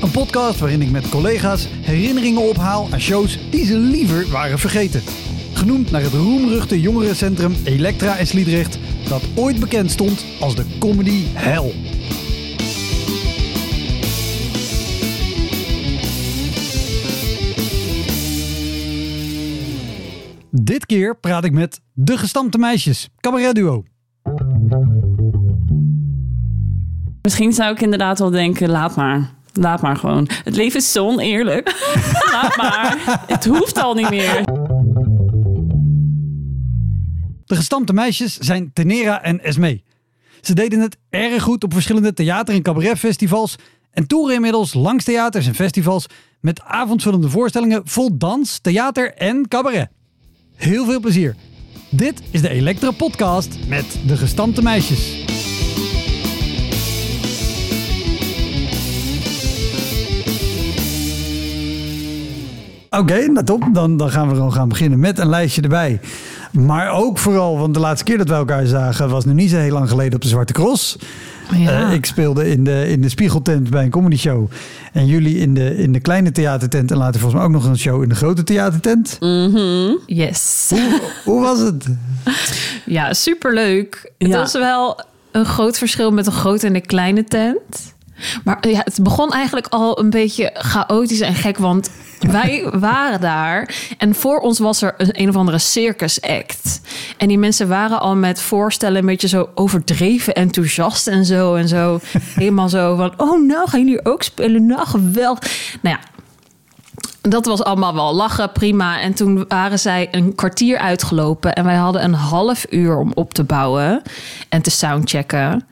Een podcast waarin ik met collega's herinneringen ophaal aan shows die ze liever waren vergeten. Genoemd naar het roemruchte jongerencentrum Elektra in Sliedrecht, dat ooit bekend stond als de comedy hell. Dit keer praat ik met de gestampte meisjes, cabaretduo. Misschien zou ik inderdaad wel denken, laat maar. Laat maar gewoon. Het leven is zo oneerlijk. laat maar. Het hoeft al niet meer. De gestampte meisjes zijn Tenera en Esme. Ze deden het erg goed op verschillende theater- en cabaretfestivals en toeren inmiddels langs theaters en festivals met avondvullende voorstellingen vol dans, theater en cabaret. Heel veel plezier. Dit is de Elektra Podcast met de gestampte meisjes. Oké, nou top. Dan, dan gaan we gewoon gaan beginnen met een lijstje erbij. Maar ook vooral, want de laatste keer dat we elkaar zagen was nu niet zo heel lang geleden op de Zwarte Cross. Ja. Eh, ik speelde in de, in de Spiegeltent bij een comedy show. En jullie in de, in de kleine theatertent. En later volgens mij ook nog een show in de grote theatertent. Yes. Hoe, hoe was het? Ja, superleuk. Het Ja. was wel een groot verschil met een grote en een kleine tent. Maar ja, het begon eigenlijk al een beetje chaotisch en gek, want wij waren daar en voor ons was er een, een of andere circus act. En die mensen waren al met voorstellen een beetje zo overdreven enthousiast en zo en zo. Helemaal zo van, oh nou, gaan jullie ook spelen? Nou, geweldig. Nou ja, dat was allemaal wel lachen, prima. En toen waren zij een kwartier uitgelopen. En wij hadden een half uur om op te bouwen en te soundchecken.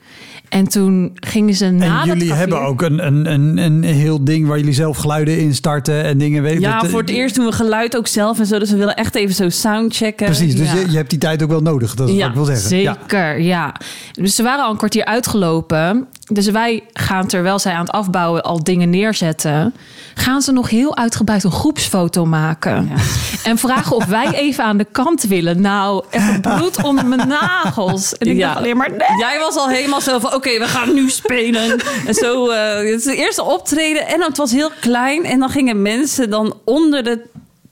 En toen gingen ze na En dat jullie hebben ook een, een, een, een heel ding waar jullie zelf geluiden in starten en dingen. Weet ik Ja, dat- voor het eerst doen we geluid ook zelf en zo. Dus we willen echt even zo soundchecken. Precies, dus Ja. je, je hebt die tijd ook wel nodig. Dat is wat ik wil zeggen. Ja. Zeker, ja. Dus ze waren al een kwartier uitgelopen. Dus wij gaan, terwijl zij aan het afbouwen al dingen neerzetten... gaan ze nog heel uitgebreid een groepsfoto maken. En vragen of wij even aan de kant willen. Nou, echt bloed onder mijn nagels. En ik Ja. dacht alleen maar... Nee. Jij was al helemaal zo van, oké, we gaan nu spelen. en zo, eh, het is de eerste optreden. En het was heel klein. En dan gingen mensen dan onder de,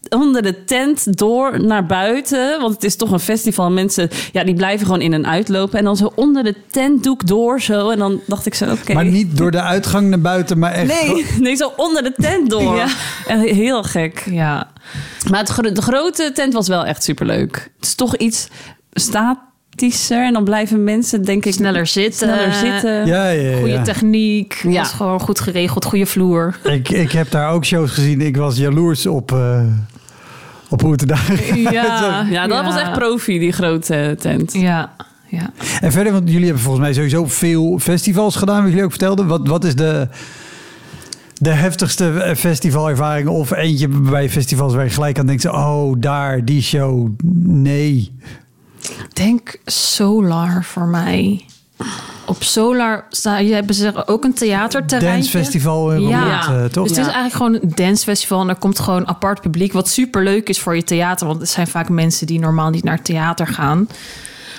onder de tent door naar buiten. Want het is toch een festival. Mensen, ja, die blijven gewoon in en uitlopen. En dan zo onder de tentdoek door zo. En dan dacht ik zo, oké. Maar niet door de uitgang naar buiten, maar echt. Nee, nee, zo onder de tent door. Ja. En heel gek. Ja, Maar het, de grote tent was wel echt superleuk. Het is toch iets statischer. En dan blijven mensen, denk ik, sneller zitten. sneller zitten. Ja, ja, ja. Goede techniek. Ja. Was gewoon goed geregeld. Goede vloer. Ik, ik heb daar ook shows gezien. Ik was jaloers op, eh op hoe het er daar Ja, ja, dat Ja. was echt profi, die grote tent. Ja, ja. En verder, want jullie hebben volgens mij sowieso veel festivals gedaan, wat jullie ook vertelden. Wat, wat is de, de heftigste eh, festivalervaring of eentje bij festivals waar je gelijk aan denkt, oh, daar, die show, nee. Ik denk Solar voor mij. Op Solar hebben ze ook een theaterterrein. Dancefestival in Ja, Roermond, eh, toch? dus het is eigenlijk gewoon een dancefestival en er komt gewoon apart publiek, wat super leuk is voor je theater, want het zijn vaak mensen die normaal niet naar theater gaan.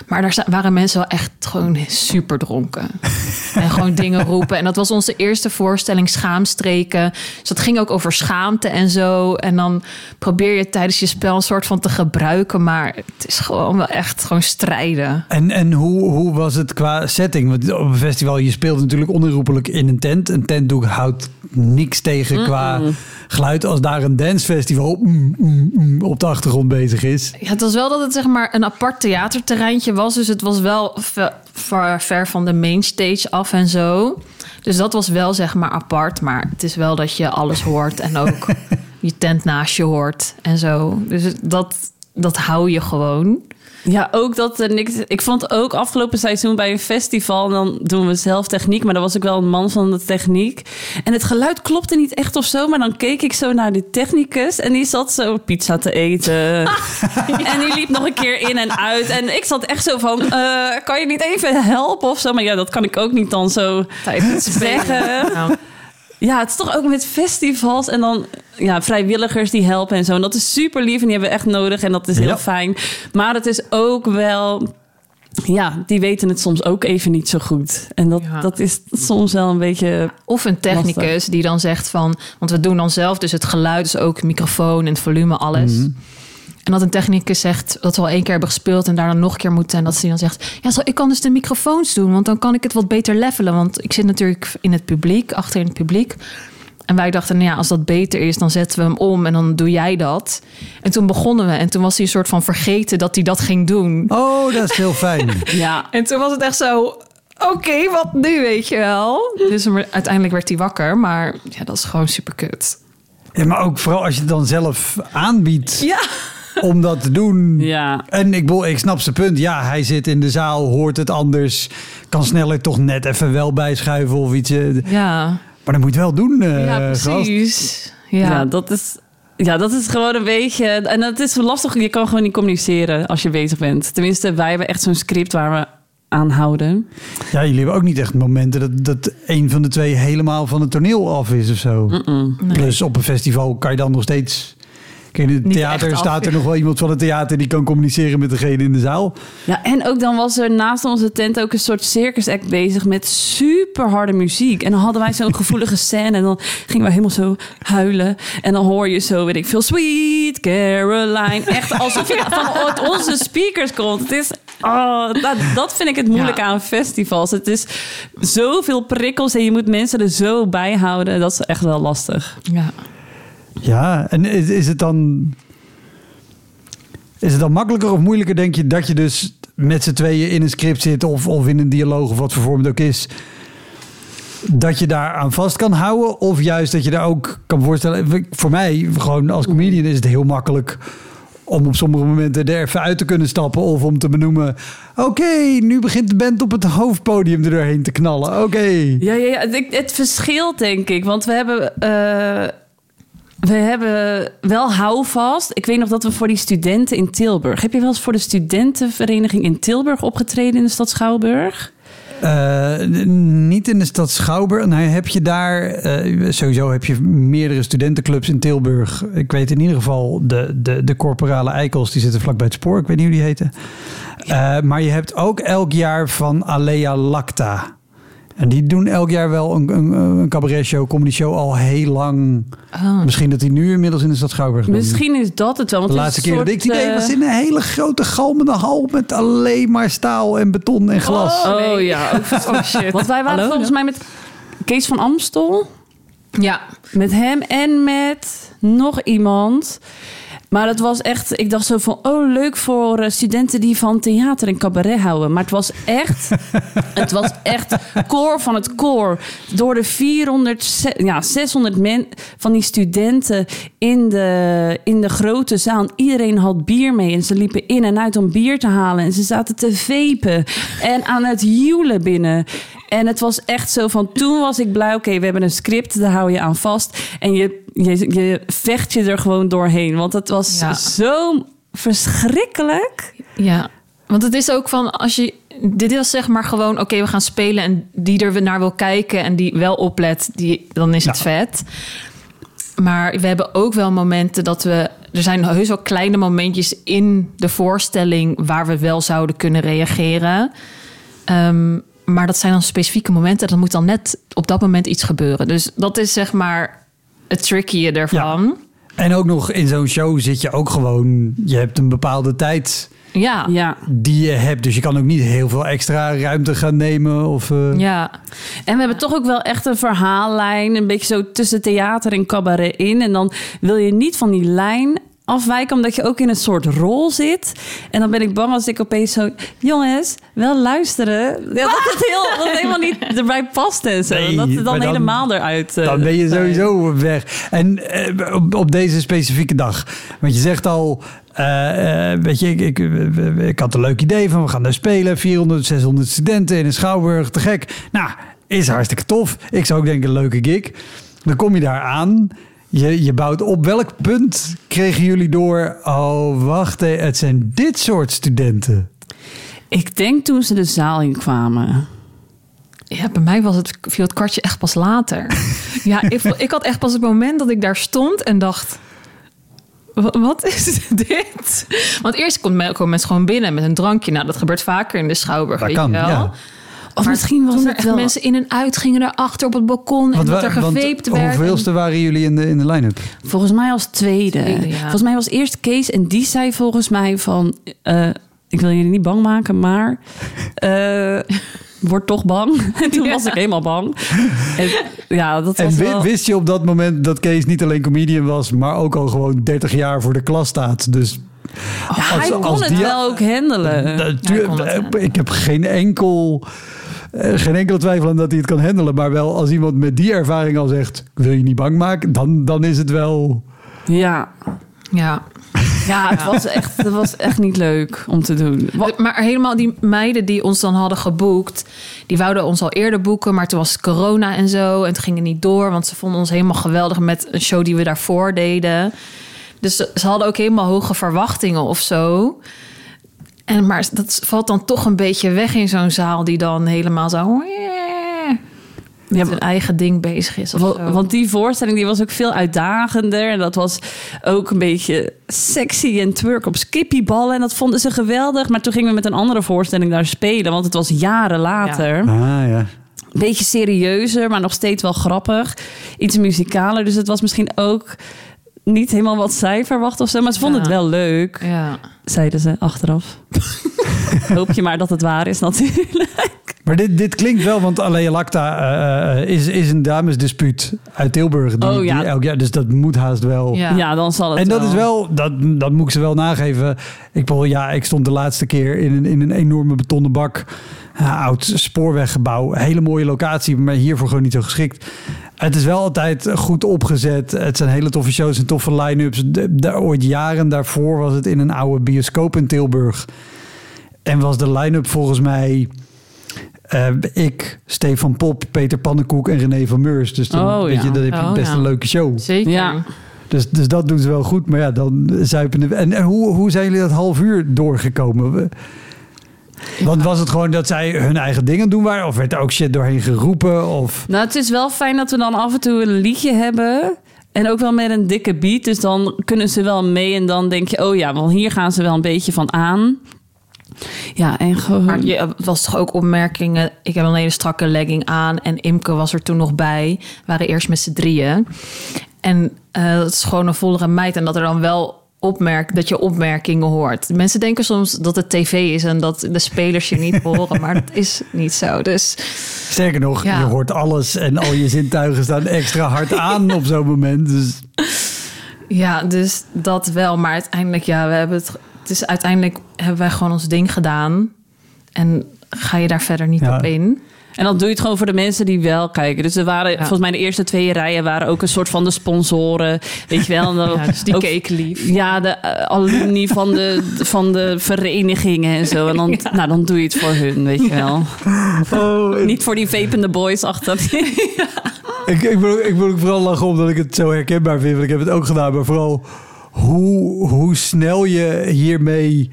Maar daar waren mensen wel echt gewoon super dronken. en gewoon dingen roepen. En dat was onze eerste voorstelling, Schaamstreken. Dus dat ging ook over schaamte en zo. En dan probeer je tijdens je spel een soort van te gebruiken. Maar het is gewoon wel echt gewoon strijden. En, en hoe, hoe was het qua setting? Want op een festival, je speelt natuurlijk onherroepelijk in een tent. Een tentdoek houdt niks tegen qua geluid. Als daar een dancefestival mm, mm, mm, op de achtergrond bezig is. Ja, het was wel dat het zeg maar een apart theaterterreintje was. Dus het was wel ve- ver, ver van de mainstage af en zo. Dus dat was wel zeg maar apart. Maar het is wel dat je alles hoort en ook je tent naast je hoort en zo. Dus dat, dat hou je gewoon. Ja, ook dat er niks. Ik vond ook afgelopen seizoen bij een festival. En dan doen we zelf techniek. Maar dan was ik wel een man van de techniek. En het geluid klopte niet echt of zo. Maar dan keek ik zo naar die technicus. En die zat zo pizza te eten. En die liep nog een keer in en uit. En ik zat echt zo van: eh, kan je niet even helpen of zo? Maar ja, dat kan ik ook niet dan zo zeggen. Nou, Ja, het is toch ook met festivals en dan ja, vrijwilligers die helpen en zo. En dat is super lief en die hebben we echt nodig en dat is heel Ja. fijn. Maar het is ook wel, ja, die weten het soms ook even niet zo goed. En dat, Ja. dat is soms wel een beetje. Of een technicus die dan zegt van... Want we doen dan zelf dus het geluid, dus ook microfoon en het volume, alles. En dat een technicus zegt dat we al één keer hebben gespeeld... en daar dan nog een keer moeten. En dat hij dan zegt... Ja, zo, ik kan dus de microfoons doen, want dan kan ik het wat beter levelen. Want ik zit natuurlijk in het publiek, achter in het publiek. En wij dachten, nou ja, als dat beter is, dan zetten we hem om... en dan doe jij dat. En toen begonnen we. En toen was hij een soort van vergeten dat hij dat ging doen. Oh, dat is heel fijn. Ja, En toen was het echt zo... Oké, wat nu, weet je wel? Dus uiteindelijk werd hij wakker. Maar ja, dat is gewoon super kut. Ja, maar ook vooral als je het dan zelf aanbiedt Ja. om dat te doen. ja. En ik, bedoel, ik snap zijn punt. Ja, hij zit in de zaal, hoort het anders. Kan sneller toch net even wel bijschuiven of iets. eh, Ja, Maar dan moet wel doen, eh, ja precies. Ja. Ja. dat is. Ja, dat is gewoon een beetje. En het is lastig. Je kan gewoon niet communiceren als je bezig bent. Tenminste, wij hebben echt zo'n script waar we aan houden. Ja, jullie hebben ook niet echt momenten dat, dat een van de twee helemaal van het toneel af is of zo. Plus op een festival kan je dan nog steeds... Kijk, in het theater staat er nog wel iemand van het theater die kan communiceren met degene in de zaal. Ja, en ook dan was er naast onze tent ook een soort circus act bezig met super harde muziek. En dan hadden wij zo'n gevoelige scène en dan gingen we helemaal zo huilen. En dan hoor je zo, weet ik veel, Sweet Caroline. Echt alsof het van onze speakers komt. Het is, oh, dat, dat vind ik het moeilijk Ja. aan festivals. Het is zoveel prikkels en je moet mensen er zo bij houden. Dat is echt wel lastig. ja. Ja, en is, is het dan... Is het dan makkelijker of moeilijker, denk je, dat je dus met z'n tweeën in een script zit of, of in een dialoog of wat voor vorm het ook is, dat je daar aan vast kan houden? Of juist dat je daar ook kan voorstellen... Voor mij, gewoon als comedian, is het heel makkelijk om op sommige momenten er even uit te kunnen stappen of om te benoemen... Oké, nu begint de band op het hoofdpodium er doorheen te knallen. Oké. Ja, ja, ja. Het, verschilt denk ik. Want we hebben, eh, we hebben wel houvast. Ik weet nog dat we voor die studenten in Tilburg... Heb je wel eens voor de studentenvereniging in Tilburg opgetreden in de stad Schouwburg? Eh, niet in de stad Schouwburg. Nou, heb je daar... eh, sowieso heb je meerdere studentenclubs in Tilburg. Ik weet in ieder geval de, de, de corporale eikels. Die zitten vlakbij het spoor. Ik weet niet hoe die heten. Eh, maar je hebt ook elk jaar van Alea Lacta. En die doen elk jaar wel een, een, een cabaretshow, comedy show al heel lang. Oh. Misschien dat die nu inmiddels in de stad Schouwburg doen. Misschien is dat het wel. Want De laatste keer dat ik die deed eh, was in een hele grote galmende hal met alleen maar staal en beton en glas. Oh, ja. Oh shit. Want wij waren Hallo? volgens mij met Kees van Amstel. Ja. Met hem en met nog iemand. Maar het was echt, ik dacht zo van, oh leuk voor eh, studenten die van theater en cabaret houden. Maar het was echt, het was echt koor van het koor. Door de 400, ze- ja, 600 men, van die studenten in de, in de grote zaal. En Iedereen had bier mee en ze liepen in en uit om bier te halen. En ze zaten te vepen en aan het joelen binnen. En het was echt zo van, toen was ik blij, oké, we hebben een script, daar hou je aan vast. En je, je, je vecht je er gewoon doorheen. Want het was Ja. zo verschrikkelijk. Ja, want het is ook van als je. Dit is zeg maar gewoon, oké, we gaan spelen en die er naar wil kijken en die wel oplet, die, dan is het Ja. vet. Maar we hebben ook wel momenten dat we. Er zijn heus wel kleine momentjes in de voorstelling waar we wel zouden kunnen reageren. Ehm, maar dat zijn dan specifieke momenten. Dat moet dan net op dat moment iets gebeuren. Dus dat is zeg maar het tricky ervan. En ook nog in zo'n show zit je ook gewoon... Je hebt een bepaalde tijd Ja. Ja. Ja. die je hebt. Dus je kan ook niet heel veel extra ruimte gaan nemen. Of, eh, ja. En we hebben toch ook wel echt een verhaallijn. Een beetje zo tussen theater en cabaret in. En dan wil je niet van die lijn afwijken, omdat je ook in een soort rol zit. En dan ben ik bang als ik opeens zo... Jongens, wel luisteren. Ja, dat het, heel, dat helemaal niet erbij past en zo. Nee, dat het dan, helemaal eruit... eh, Dan ben je sowieso weg. En eh, op, op deze specifieke dag. Want je zegt al, eh, weet je, ik, ik, ik had een leuk idee van we gaan daar spelen. 400, 600 studenten in een schouwburg, te gek. Nou, is hartstikke tof. Ik zou ook denken, een leuke gig. Dan kom je daar aan. Je, je bouwt op welk punt kregen jullie door? Oh, wacht, het zijn dit soort studenten. Ik denk toen ze de zaal in kwamen. Ja, bij mij was het, viel het kwartje echt pas later. ja, ik, ik had echt pas het moment dat ik daar stond en dacht... "Wa- Wat is dit? Want eerst komt men- komen mensen gewoon binnen met een drankje. Nou, dat gebeurt vaker in de Schouwburg, Dat weet kan, je wel. ja. Of Maar misschien was toen er het echt wel... mensen in en uit gingen daarachter op het balkon. en dat er geveept werd. hoeveelste waren jullie in de, in de line-up? Volgens mij als tweede. Tweede, ja. Volgens mij was eerst Kees en die zei volgens mij van... eh, ik wil jullie niet bang maken, maar... eh word toch bang. En toen Ja. was ik helemaal bang. En, ja, dat En was wel... wist je op dat moment dat Kees niet alleen comedian was, maar ook al gewoon 30 jaar voor de klas staat. Dus hij als- kon als het die- wel ook handelen. Kon het, eh, ik heb geen enkel, geen enkele twijfel aan dat hij het kan handelen. Maar wel als iemand met die ervaring al zegt, ik wil je niet bang maken, dan, dan is het wel... Ja. Ja. Ja, het was echt, het was echt niet leuk om te doen. Maar helemaal die meiden die ons dan hadden geboekt, die wouden ons al eerder boeken, maar toen was het corona en zo. En toen ging het niet door, want ze vonden ons helemaal geweldig met een show die we daarvoor deden. Dus ze, ze hadden ook helemaal hoge verwachtingen of zo. En, maar dat valt dan toch een beetje weg in zo'n zaal die dan helemaal zo... Met Ja, een eigen ding bezig is. Of Wa- zo. Want die voorstelling die was ook veel uitdagender. En dat was ook een beetje sexy en twerk op skippyballen. En dat vonden ze geweldig. Maar toen gingen we met een andere voorstelling daar spelen. Want het was jaren later. Ah ja. Een beetje serieuzer, maar nog steeds wel grappig. Iets muzikaler. Dus het was misschien ook niet helemaal wat zij verwacht of zo. Maar ze vonden Ja. het wel leuk, Ja. zeiden ze achteraf. Hoop je maar dat het waar is natuurlijk. Maar dit, dit klinkt wel, want Alea Lacta eh, eh, is, is een damesdispuut uit Tilburg. Die, Oh, ja. die elk jaar, dus dat moet haast wel. Ja. Ja, dan zal het En dat is wel, dat, dat moet ik ze wel nageven. Ik, bedoel, ja, ik stond de laatste keer in een, in een enorme betonnen bak. Oud spoorweggebouw. Hele mooie locatie, maar hiervoor gewoon niet zo geschikt. Het is wel altijd goed opgezet. Het zijn hele toffe shows en toffe line-ups. De, de- ooit jaren daarvoor was het in een oude bioscoop in Tilburg. En was de line-up volgens mij... eh, ik, Stefan Pop, Peter Pannenkoek en René van Meurs. Dus dan, Oh, weet ja. je, dan heb je Oh, best ja. een leuke show. Zeker. Ja. Dus, dus dat doen ze wel goed. Maar ja, dan zuipen de... En, en hoe, hoe zijn jullie dat half uur doorgekomen? Want was het gewoon dat zij hun eigen dingen doen waren? Of werd er ook shit doorheen geroepen? Of... Nou, het is wel fijn dat we dan af en toe een liedje hebben. En ook wel met een dikke beat. Dus dan kunnen ze wel mee. En dan denk je, oh ja, want hier gaan ze wel een beetje van aan. Ja, en gewoon... Maar je het was toch ook opmerkingen. Ik heb een hele strakke legging aan. En Imke was er toen nog bij. We waren eerst met z'n drieën. En eh dat is gewoon een vollere meid. En dat er dan wel opmerk, dat je opmerkingen hoort. Mensen denken soms dat het tv is en dat de spelers je niet horen. Maar dat is niet zo. Dus Sterker nog, Ja. je hoort alles en al je zintuigen staan extra hard aan op zo'n moment. Dus ja, dus dat wel. Maar uiteindelijk, ja, we hebben het. Het is uiteindelijk hebben wij gewoon ons ding gedaan. En ga je daar verder niet Ja. op in. En dan doe je het gewoon voor de mensen die wel kijken. Dus er waren, volgens mij de eerste twee rijen waren ook een soort van de sponsoren. Weet je wel. En dan Ja, dus die keken lief. Ja, de eh, alumni van de, van de verenigingen en zo. En dan, nou, dan doe je het voor hun, weet je wel. oh, Niet voor die vapende boys achter. ik, ik, wil, ik wil ook vooral lachen omdat ik het zo herkenbaar vind. Want ik heb het ook gedaan. Maar vooral hoe, hoe snel je hiermee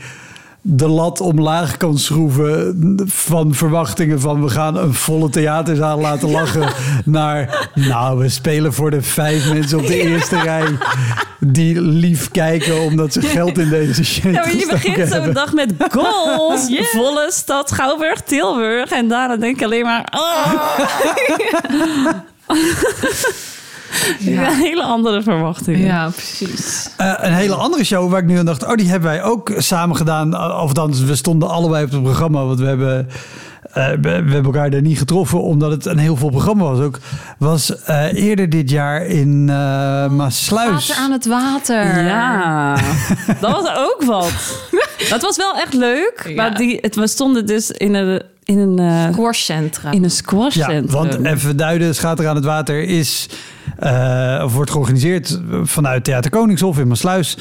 de lat omlaag kan schroeven van verwachtingen van we gaan een volle theaterzaal laten lachen naar nou we spelen voor de vijf mensen op de eerste rij die lief kijken omdat ze geld in deze shit Ja, je begint zo'n dag met goals. Volle stad Schouwburg, Tilburg. En daarna denk ik alleen maar... Oh. Ja. hele andere verwachtingen. Ja, precies. Eh, een hele andere show waar ik nu aan dacht, oh, die hebben wij ook samen gedaan. Of dan, we stonden allebei op het programma, want we hebben eh, we, we hebben elkaar daar niet getroffen omdat het een heel vol programma was. Ook was eh, eerder dit jaar in eh Maasluis. Water aan het water. Ja, dat was ook wat. Dat was wel echt leuk. Ja. Maar die, het, we stonden dus in een, in een, eh, Squashcentra. in een squash Ja, want even duiden, Schater aan het Water is, eh, of wordt georganiseerd vanuit Theater Koningshof in Maasluis.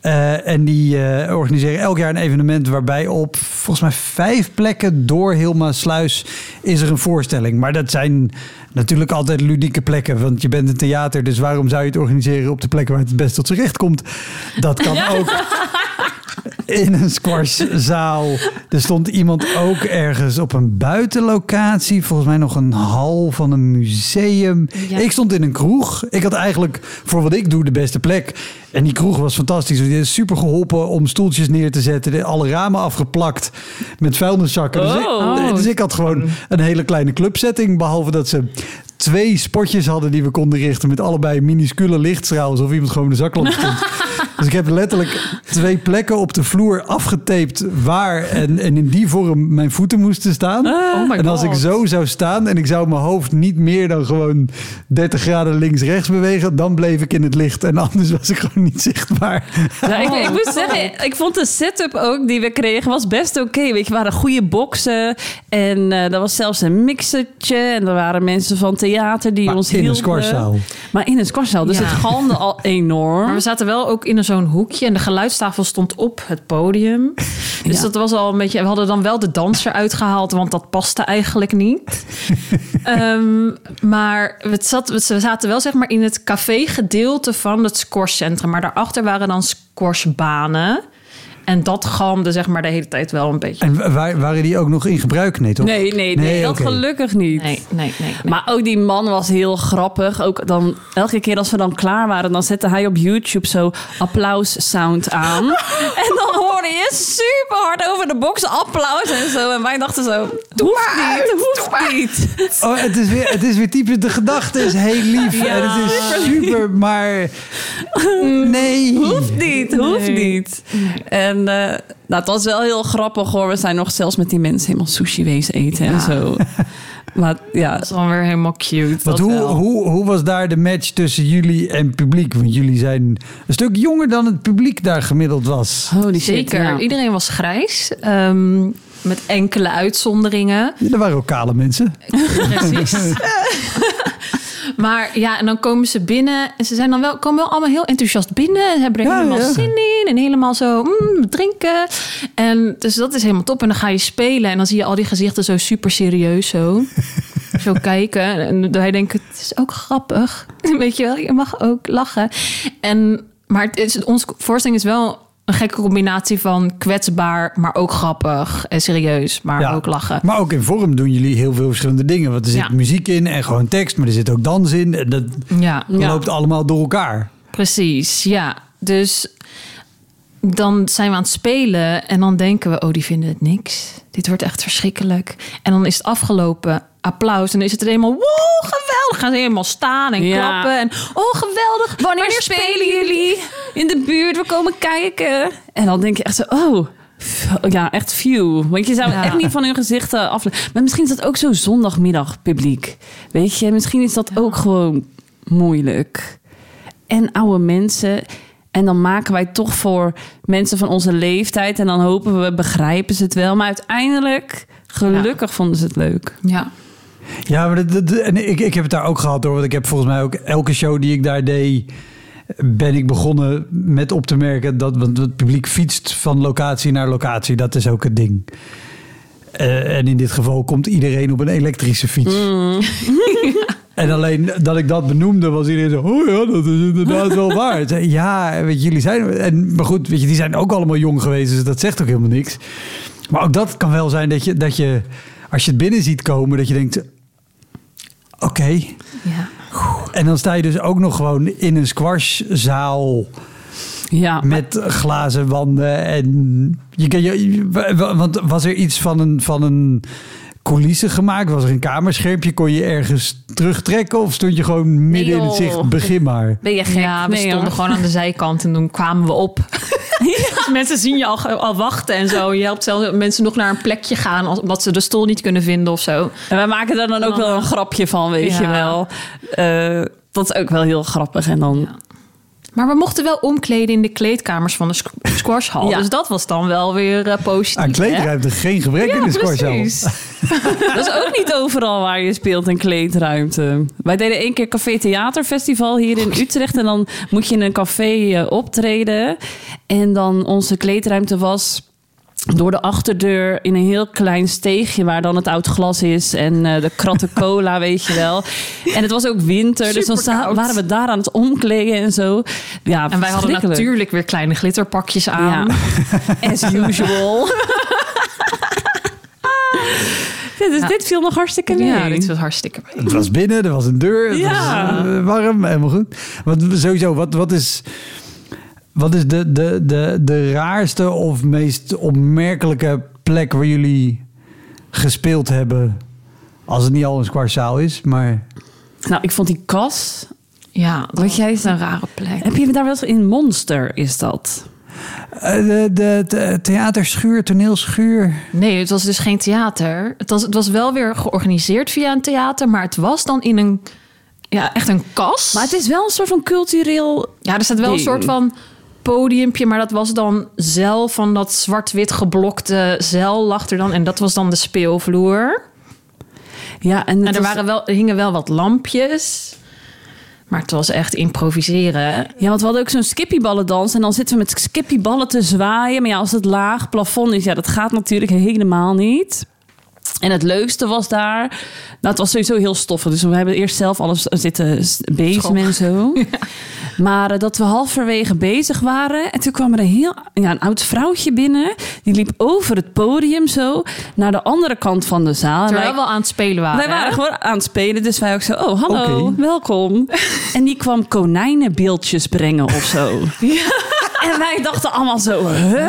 Eh, en die eh, organiseren elk jaar een evenement waarbij op volgens mij vijf plekken door heel Maasluis is er een voorstelling. Maar dat zijn natuurlijk altijd ludieke plekken, want je bent een theater, dus waarom zou je het organiseren op de plekken waar het het best tot zijn recht komt? Dat kan ook in een squashzaal. Er stond iemand ook ergens op een buitenlocatie. Volgens mij nog een hal van een museum. Ja. Ik stond in een kroeg. Ik had eigenlijk voor wat ik doe de beste plek. En die kroeg was fantastisch. Die is super geholpen om stoeltjes neer te zetten. Alle ramen afgeplakt met vuilniszakken. Dus, ik, Oh. dus ik had gewoon een hele kleine clubsetting. Behalve dat ze twee spotjes hadden die we konden richten. Met allebei minuscule lichtstralen. Alsof iemand gewoon de zaklamp stond. Dus ik heb letterlijk twee plekken op de vloer afgetaped waar en, en in die vorm mijn voeten moesten staan. Oh my en als ik zo zou staan en ik zou mijn hoofd niet meer dan gewoon 30 graden links-rechts bewegen, dan bleef ik in het licht en anders was ik gewoon niet zichtbaar. Ja, ik, ik moet zeggen, ik vond de setup ook die we kregen was best oké. Weet je, waren goede boksen en eh er was zelfs een mixertje en er waren mensen van theater die Maar ons in een hielpen. squashzaal. Maar in een squashzaal, dus Ja. het galmde al enorm. Maar we zaten wel ook in zo'n hoekje en de geluidstafel stond op het podium. Dus Ja. dat was al een beetje. We hadden dan wel de danser uitgehaald, want dat paste eigenlijk niet. Ehm, maar het zat, we zaten wel zeg maar in het café-gedeelte van het squashcentrum. Maar daarachter waren dan squashbanen. En dat galmde zeg maar de hele tijd wel een beetje. En wa- waren die ook nog in gebruik? Nee, toch? Nee, nee, nee, Nee, dat gelukkig niet. Nee, nee, nee. nee. Maar ook die man was heel grappig. Ook dan, elke keer als we dan klaar waren, dan zette hij op YouTube zo applaus sound aan. en dan hoorde je super hard over de box applaus en zo. En wij dachten zo, hoeft niet, hoeft niet. Oh, het is weer, het is weer typisch. De gedachte is heel lief Ja, en het is super, maar nee. Hoeft niet, hoeft niet. En eh, nou, het was wel heel grappig hoor. We zijn nog zelfs met die mensen helemaal sushi wezen eten en zo. Maar ja, Dat is dan weer helemaal cute. Want dat hoe, wel. hoe, hoe was daar de match tussen jullie en publiek? Want jullie zijn een stuk jonger dan het publiek daar gemiddeld was. holy shit. Zeker. ja. Iedereen was grijs. ehm, met enkele uitzonderingen. Er waren ook kale mensen. Precies. maar ja, en dan komen ze binnen. En ze zijn dan wel, komen wel allemaal heel enthousiast binnen. En hebben er Ja, helemaal ja. zin in. En helemaal zo mm, drinken. En dus dat is helemaal top. En dan ga je spelen. En dan zie je al die gezichten zo super serieus zo. zo kijken. En dan denk ik, het is ook grappig. Weet je wel, je mag ook lachen. En, maar het is, onze voorstelling is wel een gekke combinatie van kwetsbaar, maar ook grappig en serieus, maar Ja. ook lachen. Maar ook in vorm doen jullie heel veel verschillende dingen. Want er zit Ja. muziek in en gewoon tekst, maar er zit ook dans in. En dat Ja. Ja. loopt allemaal door elkaar. Precies, ja. Dus dan zijn we aan het spelen en dan denken we, oh, die vinden het niks. Dit wordt echt verschrikkelijk. En dan is het afgelopen, applaus. En dan is het er helemaal, wow, geweldig. Gaan ze helemaal staan en Ja. klappen. En, oh, geweldig. Wanneer, spelen jullie? In de buurt, we komen kijken. En dan denk je echt zo, oh... Ja, echt few. Want je zou Ja. echt niet van hun gezichten af... Maar misschien is dat ook zo zondagmiddag publiek. Weet je, misschien is dat ook gewoon moeilijk. En oude mensen. En dan maken wij toch voor mensen van onze leeftijd. En dan hopen we, begrijpen ze het wel. Maar uiteindelijk, gelukkig vonden ze het leuk. Ja. Ja, maar dat, dat- en ik, ik heb het daar ook gehad hoor. Want ik heb volgens mij ook elke show die ik daar deed... ben ik begonnen met op te merken... dat want het publiek fietst van locatie naar locatie. Dat is ook het ding. Eh, en in dit geval komt iedereen op een elektrische fiets. En alleen dat ik dat benoemde, was iedereen zo... Oh ja, dat is inderdaad wel waar. Ja, weet je, jullie zijn... En, maar goed, weet je, die zijn ook allemaal jong geweest. Dus dat zegt ook helemaal niks. Maar ook dat kan wel zijn dat je... Dat je als je het binnen ziet komen, dat je denkt... Oké. ja. En dan sta je dus ook nog gewoon in een squashzaal... Ja, Met glazen wanden en je, kan- je, je- want was er iets van een, van een coulisse gemaakt? Was er een kamerschermpje? Kon je ergens terugtrekken of stond je gewoon midden in het zicht? Begin maar. ben je gek? ja, we Nee, stonden hoor. gewoon aan de zijkant en toen kwamen we op. Dus mensen zien je al, al wachten en zo. Je helpt zelfs mensen nog naar een plekje gaan... als- omdat ze de stoel niet kunnen vinden of zo. En wij maken daar dan ook wel een grapje van, weet Ja. je wel. Eh, dat is ook wel heel grappig. En dan... Maar we mochten wel omkleden in de kleedkamers van de squ- squashhal. Ja. Dus dat was dan wel weer eh, positief. Aan hè? kleedruimte geen gebrek in de squashhal. precies. Dat is ook niet overal waar je speelt een kleedruimte. Wij deden één keer Café Theaterfestival hier in Utrecht. En dan moet je in een café eh, optreden. En dan onze kleedruimte was door de achterdeur in een heel klein steegje... waar dan het oud glas is en eh, de kratten cola, weet je wel. En het was ook winter, dus dan waren we daar aan het omkleden en zo. Ja, En wij hadden natuurlijk weer kleine glitterpakjes aan. Ja, as usual. Ja, dus dit viel nog hartstikke mee. Ja, dit was hartstikke mee. Het was binnen, er was een deur, het Ja. was eh, warm, helemaal goed. Wat, sowieso, wat, wat is, wat is de, de, de, de raarste of meest opmerkelijke plek waar jullie gespeeld hebben? Als het niet al een squashzaal is, maar... Nou, ik vond die kas. Ja, dat Wat jij is een rare plek. Heb je daar wel eens in Monster? Is dat? Eh, de, de, de theaterschuur, toneelschuur. Nee, het was dus geen theater. Het was, het was wel weer georganiseerd via een theater, maar het was dan in een, ja, echt een kas. Maar het is wel een soort van cultureel. ja, er staat wel een soort van podiumpje, maar dat was dan zeil van dat zwart-wit geblokte zeil lag er dan. En dat was dan de speelvloer. Ja, en, En het er, was- waren wel, er hingen wel wat lampjes. Maar het was echt improviseren. Ja, want we hadden ook zo'n skippyballendans. En dan zitten we met skippyballen te zwaaien. Maar ja, als het laag plafond is, ja, dat gaat natuurlijk helemaal niet. En het leukste was daar... Nou, het was sowieso heel stoffig. Dus we hebben eerst zelf alles zitten bezemen en zo. Maar eh, dat we halverwege bezig waren. En toen kwam er een heel ja, een oud vrouwtje binnen. Die liep over het podium zo naar de andere kant van de zaal. Terwijl wij- we aan het spelen waren. wij waren gewoon aan het spelen, dus wij ook zo, oh hallo, welkom. En die kwam konijnenbeeldjes brengen of zo. En wij dachten allemaal zo, huh?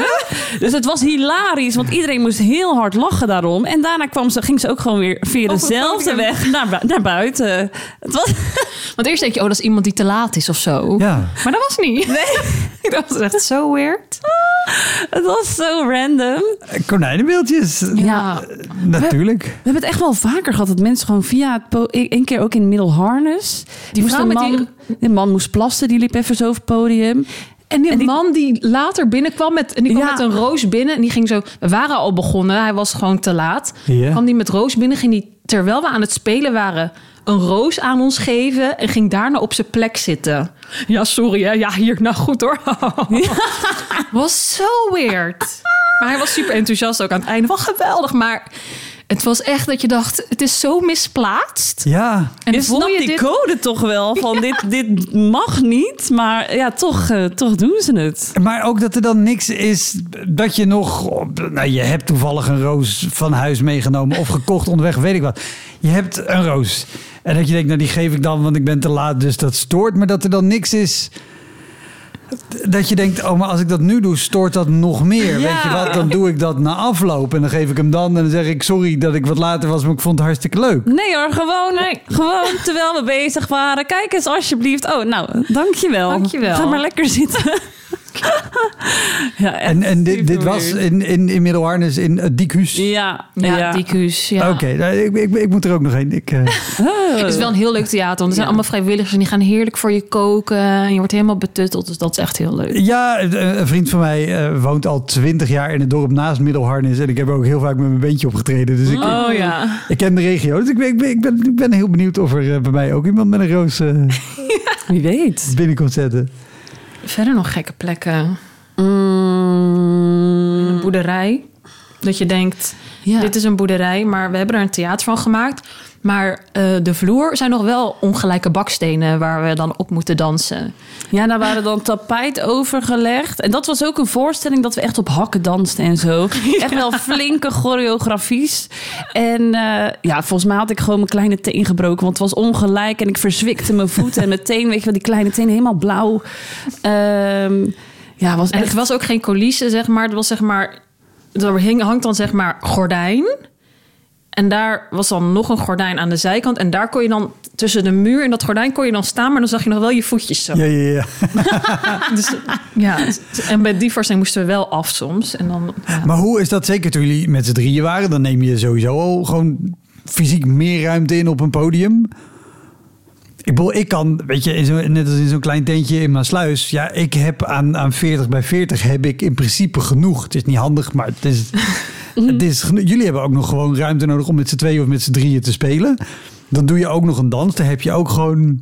Dus het was hilarisch, want iedereen moest heel hard lachen daarom. En daarna kwam ze, ging ze ook gewoon weer via dezelfde weg naar, naar buiten. Het was, Want eerst denk je, oh, dat is iemand die te laat is of zo. Ja. Maar dat was niet. Nee. dat was echt zo weird. het was zo random. Konijnenbeeldjes. Ja. Natuurlijk. We hebben het echt wel vaker gehad dat mensen gewoon via het Eén keer ook in. Die, vrouw een met man, die- die man moest plassen, die liep even zo over het podium. En die, En die- man die later binnenkwam met, en die kwam Ja. met een roos binnen. En die ging zo. We waren al begonnen. Hij was gewoon te laat. Kwam die met roos binnen. Ging die, terwijl we aan het spelen waren, een roos aan ons geven. En ging daarna op zijn plek zitten. Ja, sorry hè. Ja, hier. Nou goed hoor. Was zo weird. Maar hij was super enthousiast ook aan het einde. Van geweldig. Maar het was echt dat je dacht, het is zo misplaatst. Ja. En je voel je die dit- code toch wel van dit, dit mag niet, maar ja, toch, eh, toch doen ze het. Maar ook dat er dan niks is dat je nog... Nou, je hebt toevallig een roos van huis meegenomen of gekocht onderweg, weet ik wat. Je hebt een roos. En dat je denkt, nou die geef ik dan, want ik ben te laat, dus dat stoort. Maar dat er dan niks is... Dat je denkt, oh, maar als ik dat nu doe, stoort dat nog meer. Ja. Weet je wat, dan doe ik dat na afloop. En dan geef ik hem dan en dan zeg ik, sorry dat ik wat later was, maar ik vond het hartstikke leuk. Nee hoor, gewoon, nee, gewoon terwijl we bezig waren. Kijk eens alsjeblieft. Oh, nou, dankjewel. Dankjewel. Ga maar lekker zitten. ja, En, en dit, was in, in, in Middelharnis, in het Diekhuis. Ja, Ja, ja. kuus. Ja. Oké, nou, ik, ik, ik moet er ook nog heen. Ik, eh, Het is wel een heel leuk theater. Want er zijn Ja. allemaal vrijwilligers en die gaan heerlijk voor je koken. En je wordt helemaal betutteld. Dus dat is echt heel leuk. Ja, een vriend van mij eh, woont al twintig jaar in het dorp naast Middelharnis. En ik heb er ook heel vaak met mijn beentje opgetreden. Dus ik, Oh ja. ik ken de regio. Dus ik ben, ik, ben, ik, ben, ik ben heel benieuwd of er eh, bij mij ook iemand met een roos eh, Wie weet. binnen komt zetten. Verder nog gekke plekken. Mm, Een boerderij. Dat je denkt, Ja. dit is een boerderij. Maar we hebben er een theater van gemaakt. Maar eh, de vloer zijn nog wel ongelijke bakstenen waar we dan op moeten dansen. Ja, daar waren dan tapijt overgelegd. En dat was ook een voorstelling dat we echt op hakken dansten en zo. Echt wel flinke choreografies. En eh, ja, volgens mij had ik gewoon mijn kleine teen gebroken. Want het was ongelijk en ik verzwikte mijn voeten. En mijn teen, weet je wel, die kleine teen helemaal blauw. Ehm, ja, was En echt... het was ook geen coulisse, zeg maar. Het was zeg maar... Er hing, hangt dan zeg maar gordijn. En daar was dan nog een gordijn aan de zijkant. En daar kon je dan tussen de muur en dat gordijn kon je dan staan, maar dan zag je nog wel je voetjes zo. Ja, ja, ja. Dus, ja, en bij die voorstelling moesten we wel af soms. En dan, ja. Maar hoe is dat zeker toen jullie met z'n drieën waren? Dan neem je sowieso al gewoon fysiek meer ruimte in op een podium. Ik bedoel, ik kan, weet je, in zo, net als in zo'n klein tentje in mijn sluis. Ja, ik heb aan, aan 40 bij 40 heb ik in principe genoeg. Het is niet handig, maar het is, het is Jullie hebben ook nog gewoon ruimte nodig om met z'n tweeën of met z'n drieën te spelen. Dan doe je ook nog een dans. Dan heb je ook gewoon...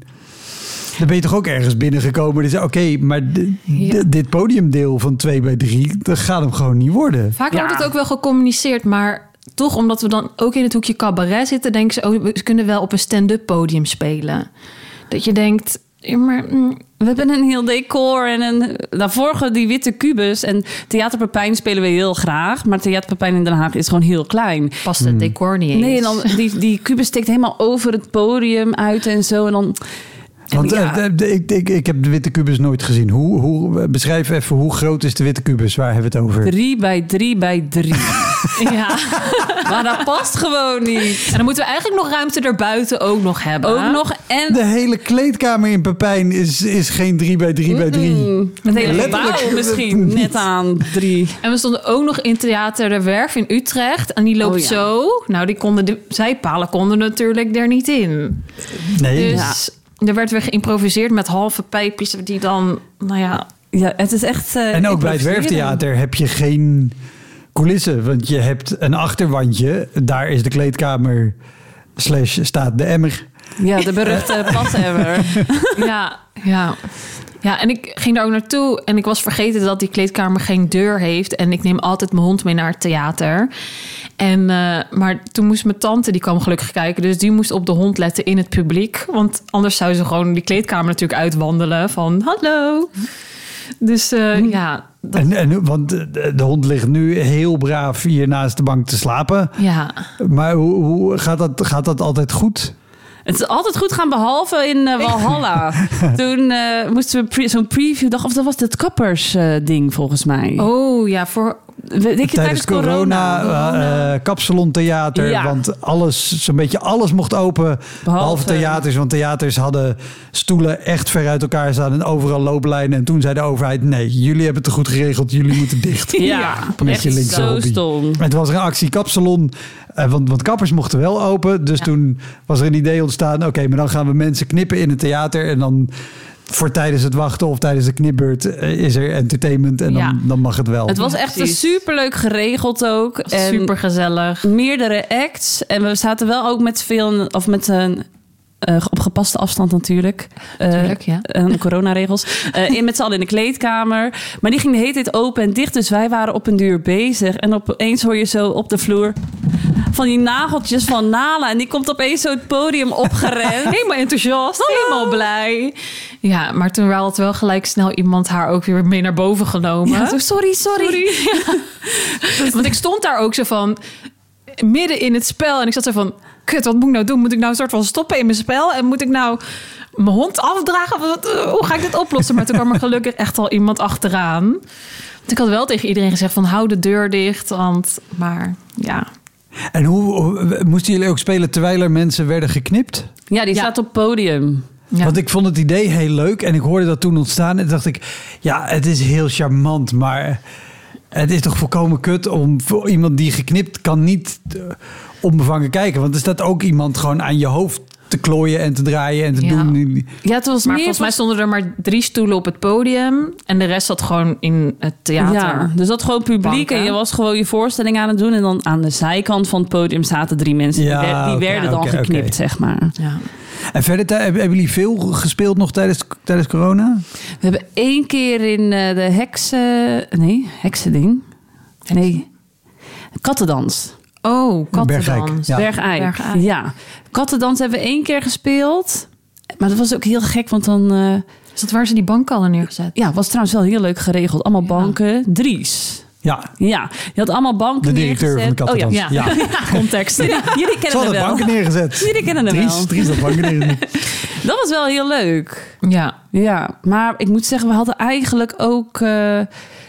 Dan ben je toch ook ergens binnengekomen. Dus oké, maar Ja. dit podiumdeel van 2 bij 3, dat gaat hem gewoon niet worden. Vaak Ja. wordt het ook wel gecommuniceerd, maar toch omdat we dan ook in het hoekje cabaret zitten, denken ze, oh, we kunnen wel op een stand-up podium spelen. Dat je denkt, ja, maar mm, We hebben een heel decor en een. Daarvoor die witte kubus. En Theater Pepijn spelen we heel graag. Maar Theater Pepijn in Den Haag is gewoon heel klein. past Hmm. het decor niet eens. Nee, en dan die, die kubus steekt helemaal over het podium uit en zo. En dan. Want eh, ja, ik, ik, ik heb de witte kubus nooit gezien. Hoe, hoe, beschrijf even hoe groot is de witte kubus? Waar hebben we het over? drie bij drie bij drie. Ja. maar dat past gewoon niet. En dan moeten we eigenlijk nog ruimte erbuiten ook nog hebben. Ook nog. En De hele kleedkamer in Pepijn is, is geen 3 bij 3 bij 3. Mm, het hele Letterlijk. gebouw misschien net aan drie. En we stonden ook nog in Theater de Werf in Utrecht. En die loopt Oh ja. zo. Nou, die konden de zijpalen konden natuurlijk er niet in. Nee, Dus er werd weer geïmproviseerd met halve pijpjes die dan, nou ja... Ja, het is echt. eh, en ook bij het. Werftheater heb je geen coulissen. Want je hebt een achterwandje. Daar is de kleedkamer slash staat de emmer. Ja, de beruchte pasemmer. Ja, ja. Ja, en ik ging daar ook naartoe en ik was vergeten dat die kleedkamer geen deur heeft. En ik neem altijd mijn hond mee naar het theater. En, eh, maar toen moest mijn tante, die kwam gelukkig kijken, dus die moest op de hond letten in het publiek. Want anders zou ze gewoon die kleedkamer natuurlijk uitwandelen van hallo. Dus eh, ja, dat, En, en, want de, de hond ligt nu heel braaf hier naast de bank te slapen. ja. Maar hoe, hoe gaat, dat, gaat dat altijd goed? Het is altijd goed gaan, behalve in eh, Walhalla. Toen eh, moesten we pre- zo'n preview dag, of dat was het kappers-ding volgens mij. Oh ja, voor Weet je, Tijdens corona, eh, eh, kapsalontheater. Ja. Want alles, zo'n beetje alles mocht open. Behalve, theaters. Want theaters hadden stoelen echt ver uit elkaar staan. En overal looplijnen. En toen zei de overheid: nee, jullie hebben het te goed geregeld. Jullie moeten dicht. Ja, Met echt je linkse zo hobby. stom. Het was een actie kapsalon. eh, want, want kappers mochten wel open. Dus toen was er een idee ontstaan. Oké, maar dan gaan we mensen knippen in het theater. En dan voor tijdens het wachten of tijdens de knipbeurt eh, is er entertainment. En dan, Ja. dan mag het wel. Het was echt superleuk geregeld ook. En super gezellig. meerdere acts. En we zaten wel ook met veel, of met een eh, op gepaste afstand natuurlijk. Eh, Tuurlijk, ja. eh, coronaregels. In met z'n allen in de kleedkamer. Maar die ging de hele tijd open en dicht. Dus wij waren op een duur bezig. En opeens hoor je zo op de vloer van die nageltjes van Nala. En die komt opeens zo het podium opgerend. Helemaal enthousiast, helemaal blij. Ja, maar toen had wel gelijk snel iemand haar ook weer mee naar boven genomen. Ja, zo, sorry, sorry. Ja. Want ik stond daar ook zo van midden in het spel en ik zat zo van, kut, wat moet ik nou doen? Moet ik nou een soort van stoppen in mijn spel en moet ik nou mijn hond afdragen? Wat, eh, hoe ga ik dit oplossen? Maar toen kwam er gelukkig echt al iemand achteraan. Want ik had wel tegen iedereen gezegd van, hou de deur dicht, want, maar ja. En hoe, hoe- moesten jullie ook spelen terwijl er mensen werden geknipt? Ja, die Ja. staat op podium. ja. Want ik vond het idee heel leuk en ik hoorde dat toen ontstaan. En dacht ik, ja, het is heel charmant, maar het is toch volkomen kut om voor iemand die geknipt kan niet eh, onbevangen kijken. Want er staat ook iemand gewoon aan je hoofd te klooien en te draaien en te Ja. doen. Ja, het was Maar meer... volgens mij stonden er maar drie stoelen op het podium en de rest zat gewoon in het theater. Ja, dus dat gewoon publiek Banken. en je was gewoon je voorstelling aan het doen. En dan aan de zijkant van het podium zaten drie mensen. Ja, die, werden dan geknipt, zeg maar. Ja. En verder, hebben jullie veel gespeeld nog tijdens, tijdens corona? We hebben één keer in eh, de heksen... Nee, heksending. Nee, kattendans. Oh, kattendans. ja. Bergijk. Bergijk. Ja. Kattendans hebben we één keer gespeeld. Maar dat was ook heel gek, want dan... eh, Is dat waar ze die bank hadden neergezet? ja, was trouwens wel heel leuk geregeld. Allemaal Ja. banken. Dries. Ja, Ja, je had allemaal banken de directeur van de neergezet. Oh, ja. Ja. Context. Jullie, kennen hem wel. banken neergezet. Jullie kennen hem wel. Dries had banken neergezet. Dat was wel heel leuk. Ja. Ja, maar ik moet zeggen, we hadden eigenlijk ook eh,